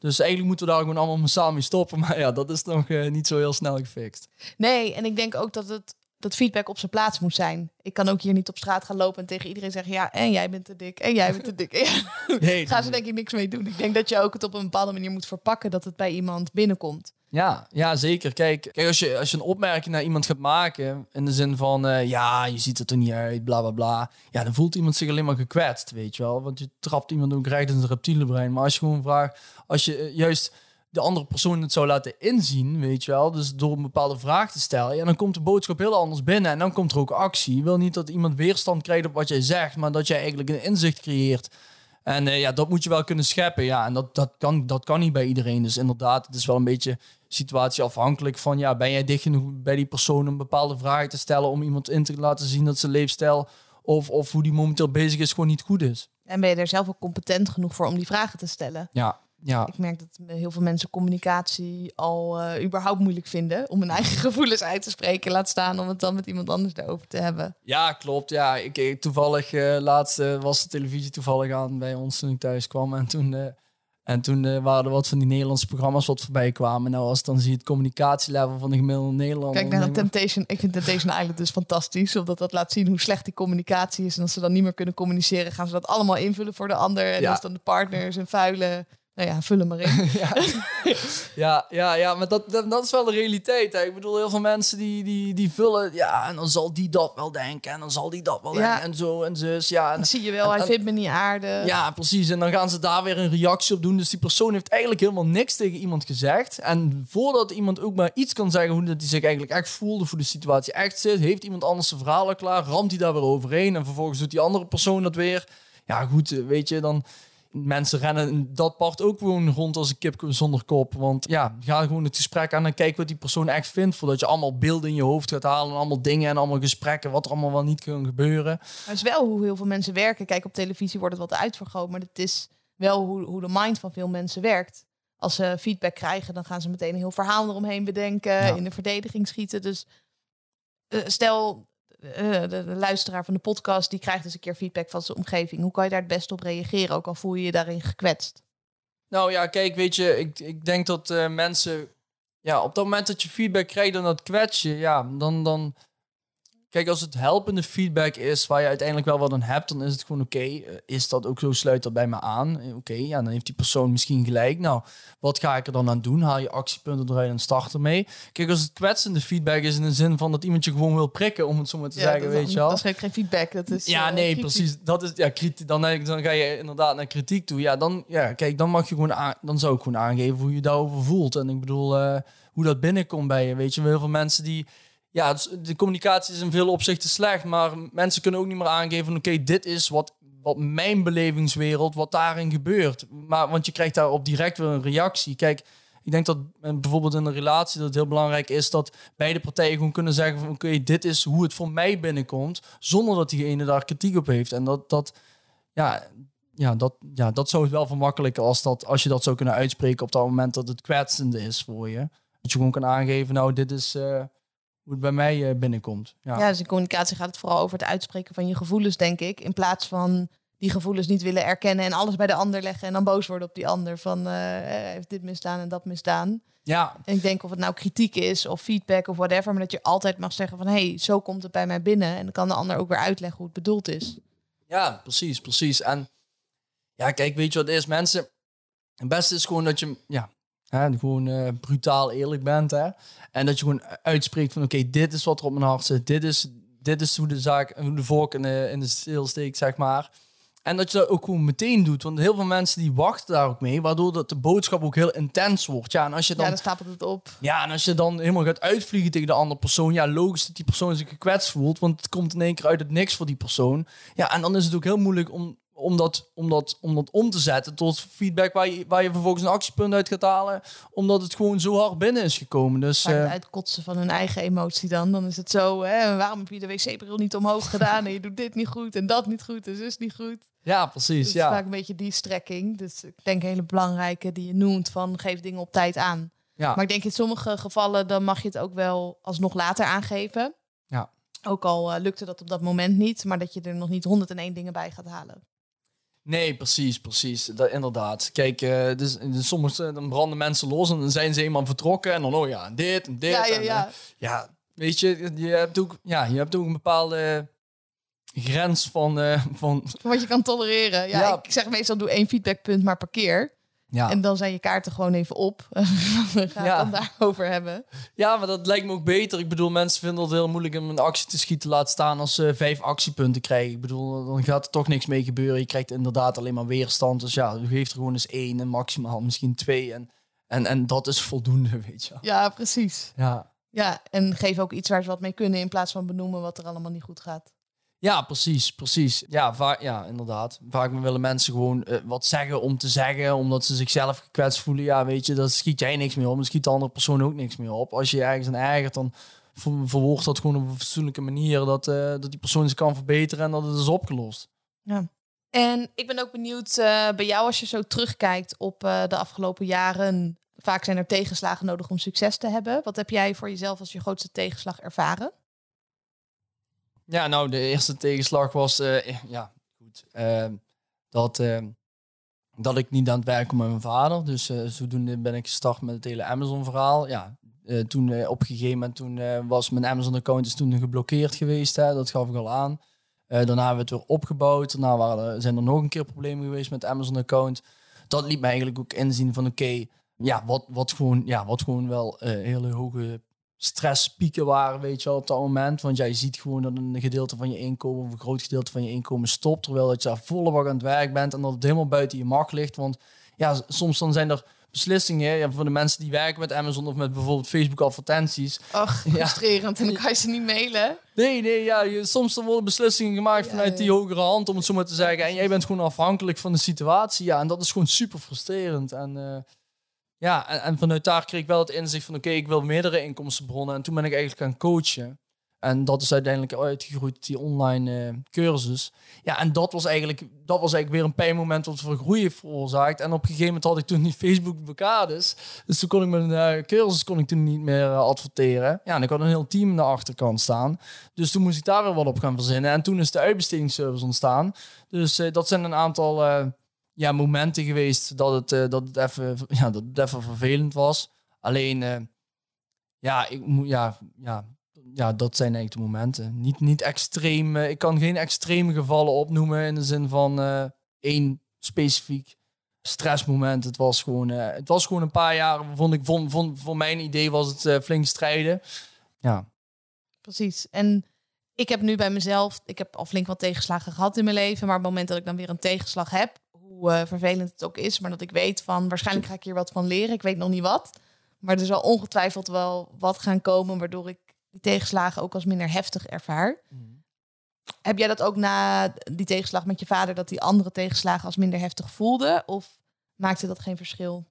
Dus eigenlijk moeten we daar gewoon allemaal samen mee stoppen. Maar ja, dat is nog uh, niet zo heel snel gefixt. Nee, en ik denk ook dat het dat feedback op zijn plaats moet zijn. Ik kan ook hier niet op straat gaan lopen en tegen iedereen zeggen: ja, en jij bent te dik, en jij bent te dik. Ja. Nee, Gaan ze denk ik niks mee doen. Ik denk dat je ook het op een bepaalde manier moet verpakken dat het bij iemand binnenkomt. Ja, ja, zeker. Kijk, kijk als, je, als je een opmerking naar iemand gaat maken, in de zin van, uh, ja, je ziet het er niet uit, bla bla bla. Ja, dan voelt iemand zich alleen maar gekwetst, weet je wel. Want je trapt iemand ook recht in zijn reptiele brein. Maar als je gewoon vraagt, als je eh, juist de andere persoon het zou laten inzien, weet je wel. Dus door een bepaalde vraag te stellen. Ja, dan komt de boodschap heel anders binnen en dan komt er ook actie. Je wil niet dat iemand weerstand krijgt op wat jij zegt, maar dat jij eigenlijk een inzicht creëert. En uh, ja, dat moet je wel kunnen scheppen. Ja, en dat, dat, kan, dat kan niet bij iedereen. Dus inderdaad, het is wel een beetje situatieafhankelijk van... ja, ben jij dicht genoeg bij die persoon een bepaalde vraag te stellen... om iemand in te laten zien dat zijn leefstijl... of, of hoe die momenteel bezig is, gewoon niet goed is. En ben je er zelf ook competent genoeg voor om die vragen te stellen? Ja, ja. Ik merk dat heel veel mensen communicatie al uh, überhaupt moeilijk vinden om hun eigen gevoelens uit te spreken. Laat staan om het dan met iemand anders erover te hebben. Ja, klopt. Ja, ik, toevallig uh, laatst uh, was de televisie toevallig aan bij ons toen ik thuis kwam. En toen, en toen waren er wat van die Nederlandse programma's wat voorbij kwamen. Nou, als dan zie je het communicatielevel van de gemiddelde Nederlander. Kijk naar Temptation. Ik vind Temptation Island dus fantastisch. Omdat dat laat zien hoe slecht die communicatie is. En als ze dan niet meer kunnen communiceren, gaan ze dat allemaal invullen voor de ander. En ja. als dan de partners en vuile nou ja, vul hem maar in. ja. ja, ja, ja, maar dat, dat, is wel de realiteit. Hè. Ik bedoel, heel veel mensen die, die, die vullen... Ja, en dan zal die dat wel denken. En dan zal die dat wel denken. En zo en zus. Ja, en, dan zie je wel, hij vindt me niet aardig. Ja, precies. En dan gaan ze daar weer een reactie op doen. Dus die persoon heeft eigenlijk helemaal niks tegen iemand gezegd. En voordat iemand ook maar iets kan zeggen... hoe dat hij zich eigenlijk echt voelde, voor de situatie echt zit... heeft iemand anders zijn verhalen klaar, ramt hij daar weer overheen... en vervolgens doet die andere persoon dat weer. Ja, goed, weet je, dan mensen rennen dat part ook gewoon rond als een kip zonder kop. Want ja, ga gewoon het gesprek aan en kijk wat die persoon echt vindt. Voordat je allemaal beelden in je hoofd gaat halen. En allemaal dingen en allemaal gesprekken. Wat er allemaal wel niet kan gebeuren. Maar het is wel hoe heel veel mensen werken. Kijk, op televisie wordt het wat uitvergroot. Maar het is wel hoe, hoe de mind van veel mensen werkt. Als ze feedback krijgen, dan gaan ze meteen een heel verhaal eromheen bedenken. In de verdediging schieten. Dus uh, stel, eh, de, luisteraar van de podcast, die krijgt dus een keer feedback van zijn omgeving. Hoe kan je daar het best op reageren, ook al voel je je daarin gekwetst? Nou ja, kijk, weet je, ik, ik denk dat uh, mensen, ja, op dat moment dat je feedback krijgt en dat kwets je, ja, dan, dan, Kijk, als het helpende feedback is waar je uiteindelijk wel wat aan hebt, dan is het gewoon oké. Eh, is dat ook zo? Sluit dat bij me aan? Eh, oké, ja, dan heeft die persoon misschien gelijk. Nou, wat ga ik er dan aan doen? Haal je actiepunten eruit en start ermee. Kijk, als het kwetsende feedback is in de zin van dat iemand je gewoon wil prikken, om het zo maar te zeggen, weet je wel. Dat is geen feedback, dat is Ja, uh, nee, precies. Dat is, ja, kritiek, dan, dan ga je inderdaad naar kritiek toe. Ja, dan, ja, kijk, dan mag je gewoon, aan, dan zou ik gewoon aangeven hoe je daarover voelt. En ik bedoel, uh, hoe dat binnenkomt bij je, weet je. Heel veel mensen die ja, de communicatie is in veel opzichten slecht, maar mensen kunnen ook niet meer aangeven: oké, dit is wat, wat mijn belevingswereld, wat daarin gebeurt. Maar, want je krijgt daarop direct weer een reactie. Kijk, ik denk dat bijvoorbeeld in een relatie dat het heel belangrijk is dat beide partijen gewoon kunnen zeggen: van oké, dit is hoe het voor mij binnenkomt, zonder dat diegene daar kritiek op heeft. En dat, dat, ja, ja, dat, ja, dat zou het wel vermakkelijken als, dat, als je dat zou kunnen uitspreken op dat moment dat het kwetsende is voor je. Dat je gewoon kan aangeven: nou, dit is. Uh, hoe het bij mij uh, binnenkomt. Ja. ja, dus in communicatie gaat het vooral over het uitspreken van je gevoelens, denk ik. In plaats van die gevoelens niet willen erkennen en alles bij de ander leggen en dan boos worden op die ander van uh, heeft dit misdaan en dat misdaan. Ja. En ik denk of het nou kritiek is of feedback of whatever, maar dat je altijd mag zeggen van hé, hey, zo komt het bij mij binnen en dan kan de ander ook weer uitleggen hoe het bedoeld is. Ja, precies, precies. En ja, kijk, weet je wat is, mensen? Het beste is gewoon dat je, ja, Hè, gewoon uh, brutaal eerlijk bent. Hè? En dat je gewoon uitspreekt van oké, dit is wat er op mijn hart zit. Dit is, dit is hoe de zaak, hoe de vork in de, in de steel steekt, zeg maar. En dat je dat ook gewoon meteen doet. Want heel veel mensen die wachten daar ook mee. Waardoor dat de boodschap ook heel intens wordt. Ja, en als je dan, ja, dan stapelt het op. Ja, en als je dan helemaal gaat uitvliegen tegen de andere persoon. Ja, logisch dat die persoon zich gekwetst voelt. Want het komt in één keer uit het niks voor die persoon. Ja, en dan is het ook heel moeilijk om om dat, om, dat, om dat om te zetten tot feedback waar je, waar je vervolgens een actiepunt uit gaat halen. Omdat het gewoon zo hard binnen is gekomen. Dus, het eh, uitkotsen van hun eigen emotie dan. Dan is het zo, hè, waarom heb je de wc-bril niet omhoog gedaan? En je doet dit niet goed en dat niet goed en zus niet goed. ja, Dus precies. het is Ja. vaak een beetje die strekking. Dus ik denk een hele belangrijke die je noemt van geef dingen op tijd aan. Ja. Maar ik denk in sommige gevallen dan mag je het ook wel alsnog later aangeven. Ja. Ook al eh, lukte dat op dat moment niet, maar dat je er nog niet 101 dingen bij gaat halen. Nee, precies, precies. Dat, inderdaad. Kijk, eh, dus, dus soms eh, dan branden mensen los en dan zijn ze eenmaal vertrokken. En dan, oh ja, dit en dit. Ja, ja, en, ja. eh, ja, weet je, je hebt ook, ja, je hebt ook een bepaalde grens van... van Wat je kan tolereren. Ja, Ja. Ik zeg meestal doe één feedbackpunt maar per keer. Ja. En dan zijn je kaarten gewoon even op. We gaan Ja. het dan daarover hebben. ja, maar dat lijkt me ook beter. Ik bedoel, mensen vinden het heel moeilijk om een actie te schieten. Laat staan als ze vijf actiepunten krijgen. Ik bedoel, dan gaat er toch niks mee gebeuren. Je krijgt inderdaad alleen maar weerstand. Dus ja, geef er gewoon eens één en maximaal misschien twee. En, en, en dat is voldoende, weet je. Ja, precies. Ja. Ja, en geef ook iets waar ze wat mee kunnen in plaats van benoemen wat er allemaal niet goed gaat. Ja, precies, precies. Ja, vaak, ja inderdaad. Vaak willen mensen gewoon eh, wat zeggen om te zeggen, omdat ze zichzelf gekwetst voelen. Ja, weet je, daar schiet jij niks meer op. Dan schiet de andere persoon ook niks meer op. Als je ergens aan ergert, dan ver- verwoord dat gewoon op een fatsoenlijke manier. Dat, eh, dat die persoon zich kan verbeteren en dat het is opgelost. En ik ben ook benieuwd eh, bij jou als je zo terugkijkt op de afgelopen jaren. Vaak zijn er tegenslagen nodig om succes te hebben. Wat heb jij voor jezelf als je grootste tegenslag ervaren? Ja, nou, de eerste tegenslag was, eh, ja, goed, eh, dat, eh, dat ik niet aan het werken met mijn vader. Dus eh, zodoende ben ik gestart met het hele Amazon-verhaal. Ja, eh, toen eh, op een gegeven moment toen, eh, was mijn Amazon-account toen geblokkeerd geweest. Hè, dat gaf ik al aan. Eh, daarna hebben we het weer opgebouwd. Daarna waren er, zijn er nog een keer problemen geweest met Amazon-account. Dat liet me eigenlijk ook inzien van, oké, ja, wat, wat, gewoon, ja, wat gewoon wel eh, hele hoge stresspieken waren, weet je wel, op dat moment. Want ja, je ziet gewoon dat een gedeelte van je inkomen, of een groot gedeelte van je inkomen stopt, terwijl dat je daar volle bak aan het werk bent en dat het helemaal buiten je macht ligt. Want ja, soms dan zijn er beslissingen ja, voor de mensen die werken met Amazon of met bijvoorbeeld Facebook advertenties. Ach, Ja. frustrerend. En dan kan je ze niet mailen. Nee, nee, ja, je, soms dan worden beslissingen gemaakt Ja, vanuit die hogere hand, om het zo maar te zeggen. En jij bent gewoon afhankelijk van de situatie. Ja, en dat is gewoon super frustrerend. En eh, ja, en, vanuit daar kreeg ik wel het inzicht van, oké, ik wil meerdere inkomstenbronnen. En toen ben ik eigenlijk gaan coachen. En dat is uiteindelijk uitgegroeid die online eh, cursus. Ja, en dat was, eigenlijk, dat was eigenlijk weer een pijnmoment wat voor groei heeft veroorzaakt. En op een gegeven moment had ik toen die Facebook blokkades. Dus toen kon ik mijn eh, cursus kon ik toen niet meer eh, adverteren. Ja, en ik had een heel team aan de achterkant staan. Dus toen moest ik daar weer wat op gaan verzinnen. En toen is de uitbestedingsservice ontstaan. Dus dat zijn een aantal ja, momenten geweest dat het, eh, dat, het even, ja, dat het even vervelend was. Alleen, eh, ja, ik ja, ja, ja, dat zijn eigenlijk de momenten. Niet, niet extreem, eh, ik kan geen extreme gevallen opnoemen in de zin van één specifiek stressmoment. Het was gewoon, het was gewoon een paar jaar, vond ik, vond, vond, voor mijn idee was het flink strijden. Ja. Precies. En ik heb nu bij mezelf, ik heb al flink wat tegenslagen gehad in mijn leven. Maar op het moment dat ik dan weer een tegenslag heb, hoe eh, vervelend het ook is, maar dat ik weet van waarschijnlijk ga ik hier wat van leren. Ik weet nog niet wat. Maar er zal ongetwijfeld wel wat gaan komen, waardoor ik die tegenslagen ook als minder heftig ervaar. Heb jij dat ook na die tegenslag met je vader, dat die andere tegenslagen als minder heftig voelde? Of maakte dat geen verschil?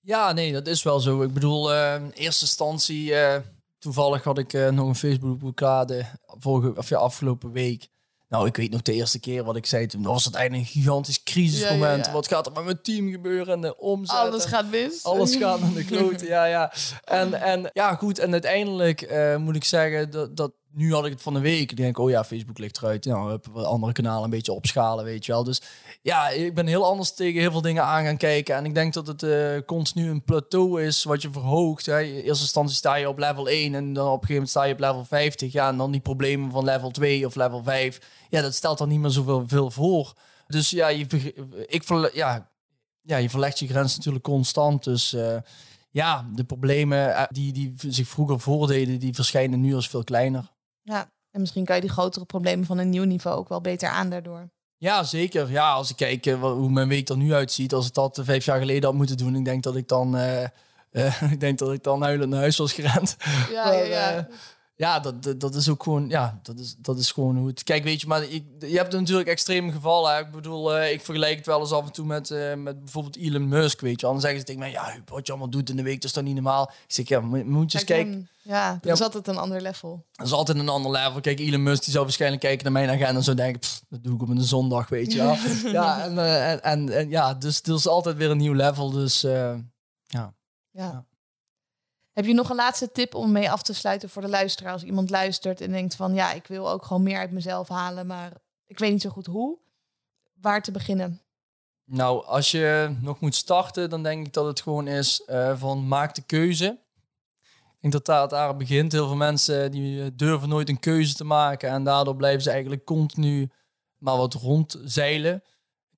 Ja, nee, dat is wel zo. Ik bedoel, eh, in eerste instantie, eh, toevallig had ik eh, nog een Facebook-blokkade vorige, of ja, afgelopen week. Nou, ik weet nog de eerste keer wat ik zei toen. was het eigenlijk een gigantisch crisismoment. Ja, ja, ja. Wat gaat er met mijn team gebeuren en de omzet? Alles gaat mis. Alles gaat naar de kloten, ja, ja. En, en ja, goed. En uiteindelijk eh, moet ik zeggen dat, dat nu had ik het van de week. Ik denk, oh ja, Facebook ligt eruit. Nou, andere kanalen een beetje opschalen, weet je wel. Dus ja, ik ben heel anders tegen heel veel dingen aan gaan kijken. En ik denk dat het eh, continu een plateau is wat je verhoogt. Hè. In eerste instantie sta je op level 1 en dan op een gegeven moment sta je op level 50. Ja, en dan die problemen van level 2 of level 5. Ja, dat stelt dan niet meer zoveel veel voor. Dus ja, je, ik, ja, ja, je verlegt je grens natuurlijk constant. Dus eh, ja, de problemen eh, die, die zich vroeger voordeden, die verschijnen nu als veel kleiner. Ja, en misschien kan je die grotere problemen van een nieuw niveau ook wel beter aan daardoor. Ja, zeker. Ja, als ik kijk eh, hoe mijn week er nu uitziet, als ik dat eh, vijf jaar geleden had moeten doen, ik denk dat ik dan, eh, ik denk dat ik dan huilend naar huis was gerend. Ja, Maar, ja, ja. ja, dat, dat, dat is ook gewoon, ja, dat is, dat is gewoon hoe het. Kijk, weet je, maar ik, je hebt natuurlijk extreme gevallen. Hè. Ik bedoel, ik vergelijk het wel eens af en toe met, met bijvoorbeeld Elon Musk, weet je. Anders zeggen ze tegen mij, ja, wat je allemaal doet in de week, dat is toch niet normaal. Ik zeg, ja, moet, je eens Kijk, kijken. Ja, dat is altijd een ander level. Dat is altijd een ander level. Kijk, Elon Musk die zou waarschijnlijk kijken naar mijn agenda en zou denken, "Pff, dat doe ik op een zondag, weet je wel. ja, en, eh, en, en, en ja, dus er is altijd weer een nieuw level. Dus eh, Ja. Ja. Heb je nog een laatste tip om mee af te sluiten voor de luisteraar? Als iemand luistert en denkt van ja, ik wil ook gewoon meer uit mezelf halen, maar ik weet niet zo goed hoe. Waar te beginnen? Nou, als je nog moet starten, dan denk ik dat het gewoon is eh, van maak de keuze. Ik denk dat daar begint. Heel veel mensen die eh, durven nooit een keuze te maken en daardoor blijven ze eigenlijk continu maar wat rondzeilen.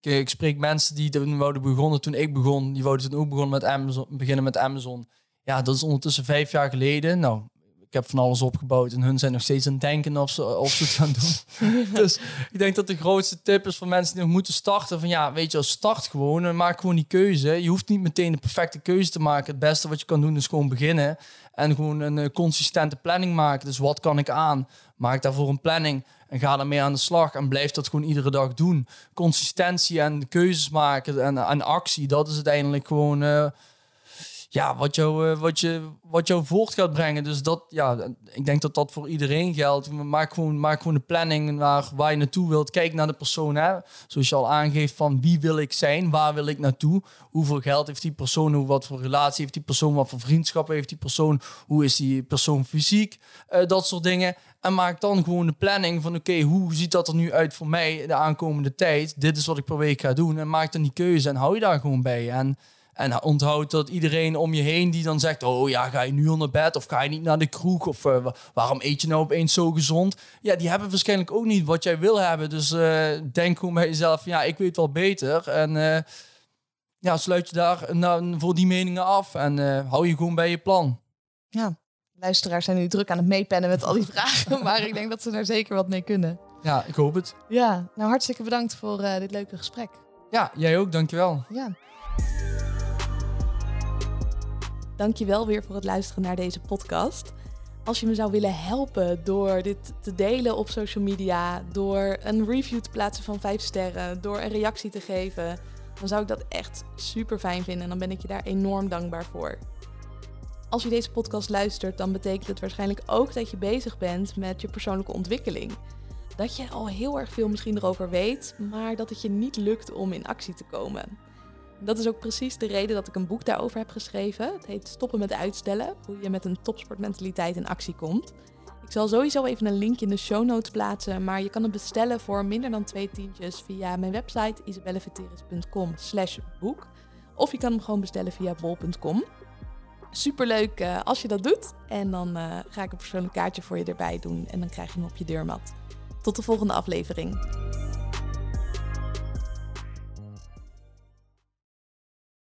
Ik, eh, ik spreek mensen die toen wouden begonnen toen ik begon, die wouden toen ook begonnen met Amazon, beginnen met Amazon. Ja, dat is ondertussen vijf jaar geleden. Nou, ik heb van alles opgebouwd en hun zijn nog steeds aan het denken of ze, of ze het gaan doen. dus ik denk dat de grootste tip is voor mensen die nog moeten starten. Van ja, weet je, start gewoon en maak gewoon die keuze. Je hoeft niet meteen de perfecte keuze te maken. Het beste wat je kan doen is gewoon beginnen. En gewoon een eh, consistente planning maken. Dus wat kan ik aan? Maak daarvoor een planning en ga daarmee aan de slag. En blijf dat gewoon iedere dag doen. Consistentie en keuzes maken en, en actie. Dat is uiteindelijk gewoon... ja, wat jou, eh, wat, je, wat jou voort gaat brengen. Dus dat, ja, ik denk dat dat voor iedereen geldt. Maak gewoon, maak gewoon een planning naar waar je naartoe wilt. Kijk naar de persoon, hè. Zoals je al aangeeft van wie wil ik zijn, waar wil ik naartoe, hoeveel geld heeft die persoon, hoe, wat voor relatie heeft die persoon, wat voor vriendschap heeft die persoon, hoe is die persoon fysiek, eh, dat soort dingen. En maak dan gewoon de planning van oké, hoe ziet dat er nu uit voor mij de aankomende tijd? Dit is wat ik per week ga doen. En maak dan die keuze en hou je daar gewoon bij. En en onthoud dat iedereen om je heen die dan zegt: Oh ja, ga je nu al naar bed? Of ga je niet naar de kroeg? Of eh, wa- waarom eet je nou opeens zo gezond? Ja, die hebben waarschijnlijk ook niet wat jij wil hebben. Dus eh, denk gewoon bij jezelf: Ja, ik weet wel beter. En eh, ja, sluit je daar nou, voor die meningen af. En hou je gewoon bij je plan. Ja, luisteraars zijn nu druk aan het meepennen met al die vragen, maar ik denk dat ze daar zeker wat mee kunnen. Ja, ik hoop het. Ja, nou hartstikke bedankt voor dit leuke gesprek. Ja, jij ook. Dankjewel. Ja. Dankjewel weer voor het luisteren naar deze podcast. Als je me zou willen helpen door dit te delen op social media, door een review te plaatsen van 5 sterren, door een reactie te geven, dan zou ik dat echt super fijn vinden en dan ben ik je daar enorm dankbaar voor. Als je deze podcast luistert, dan betekent het waarschijnlijk ook dat je bezig bent met je persoonlijke ontwikkeling. Dat je al heel erg veel misschien erover weet, maar dat het je niet lukt om in actie te komen. Dat is ook precies de reden dat ik een boek daarover heb geschreven. Het heet Stoppen met uitstellen, hoe je met een topsportmentaliteit in actie komt. Ik zal sowieso even een link in de show notes plaatsen, maar je kan het bestellen voor minder dan twee tientjes via mijn website isabelleveteris.com slash boek. Of je kan hem gewoon bestellen via bol.com. Superleuk eh, als je dat doet. En dan eh, ga ik een persoonlijk kaartje voor je erbij doen en dan krijg je hem op je deurmat. Tot de volgende aflevering.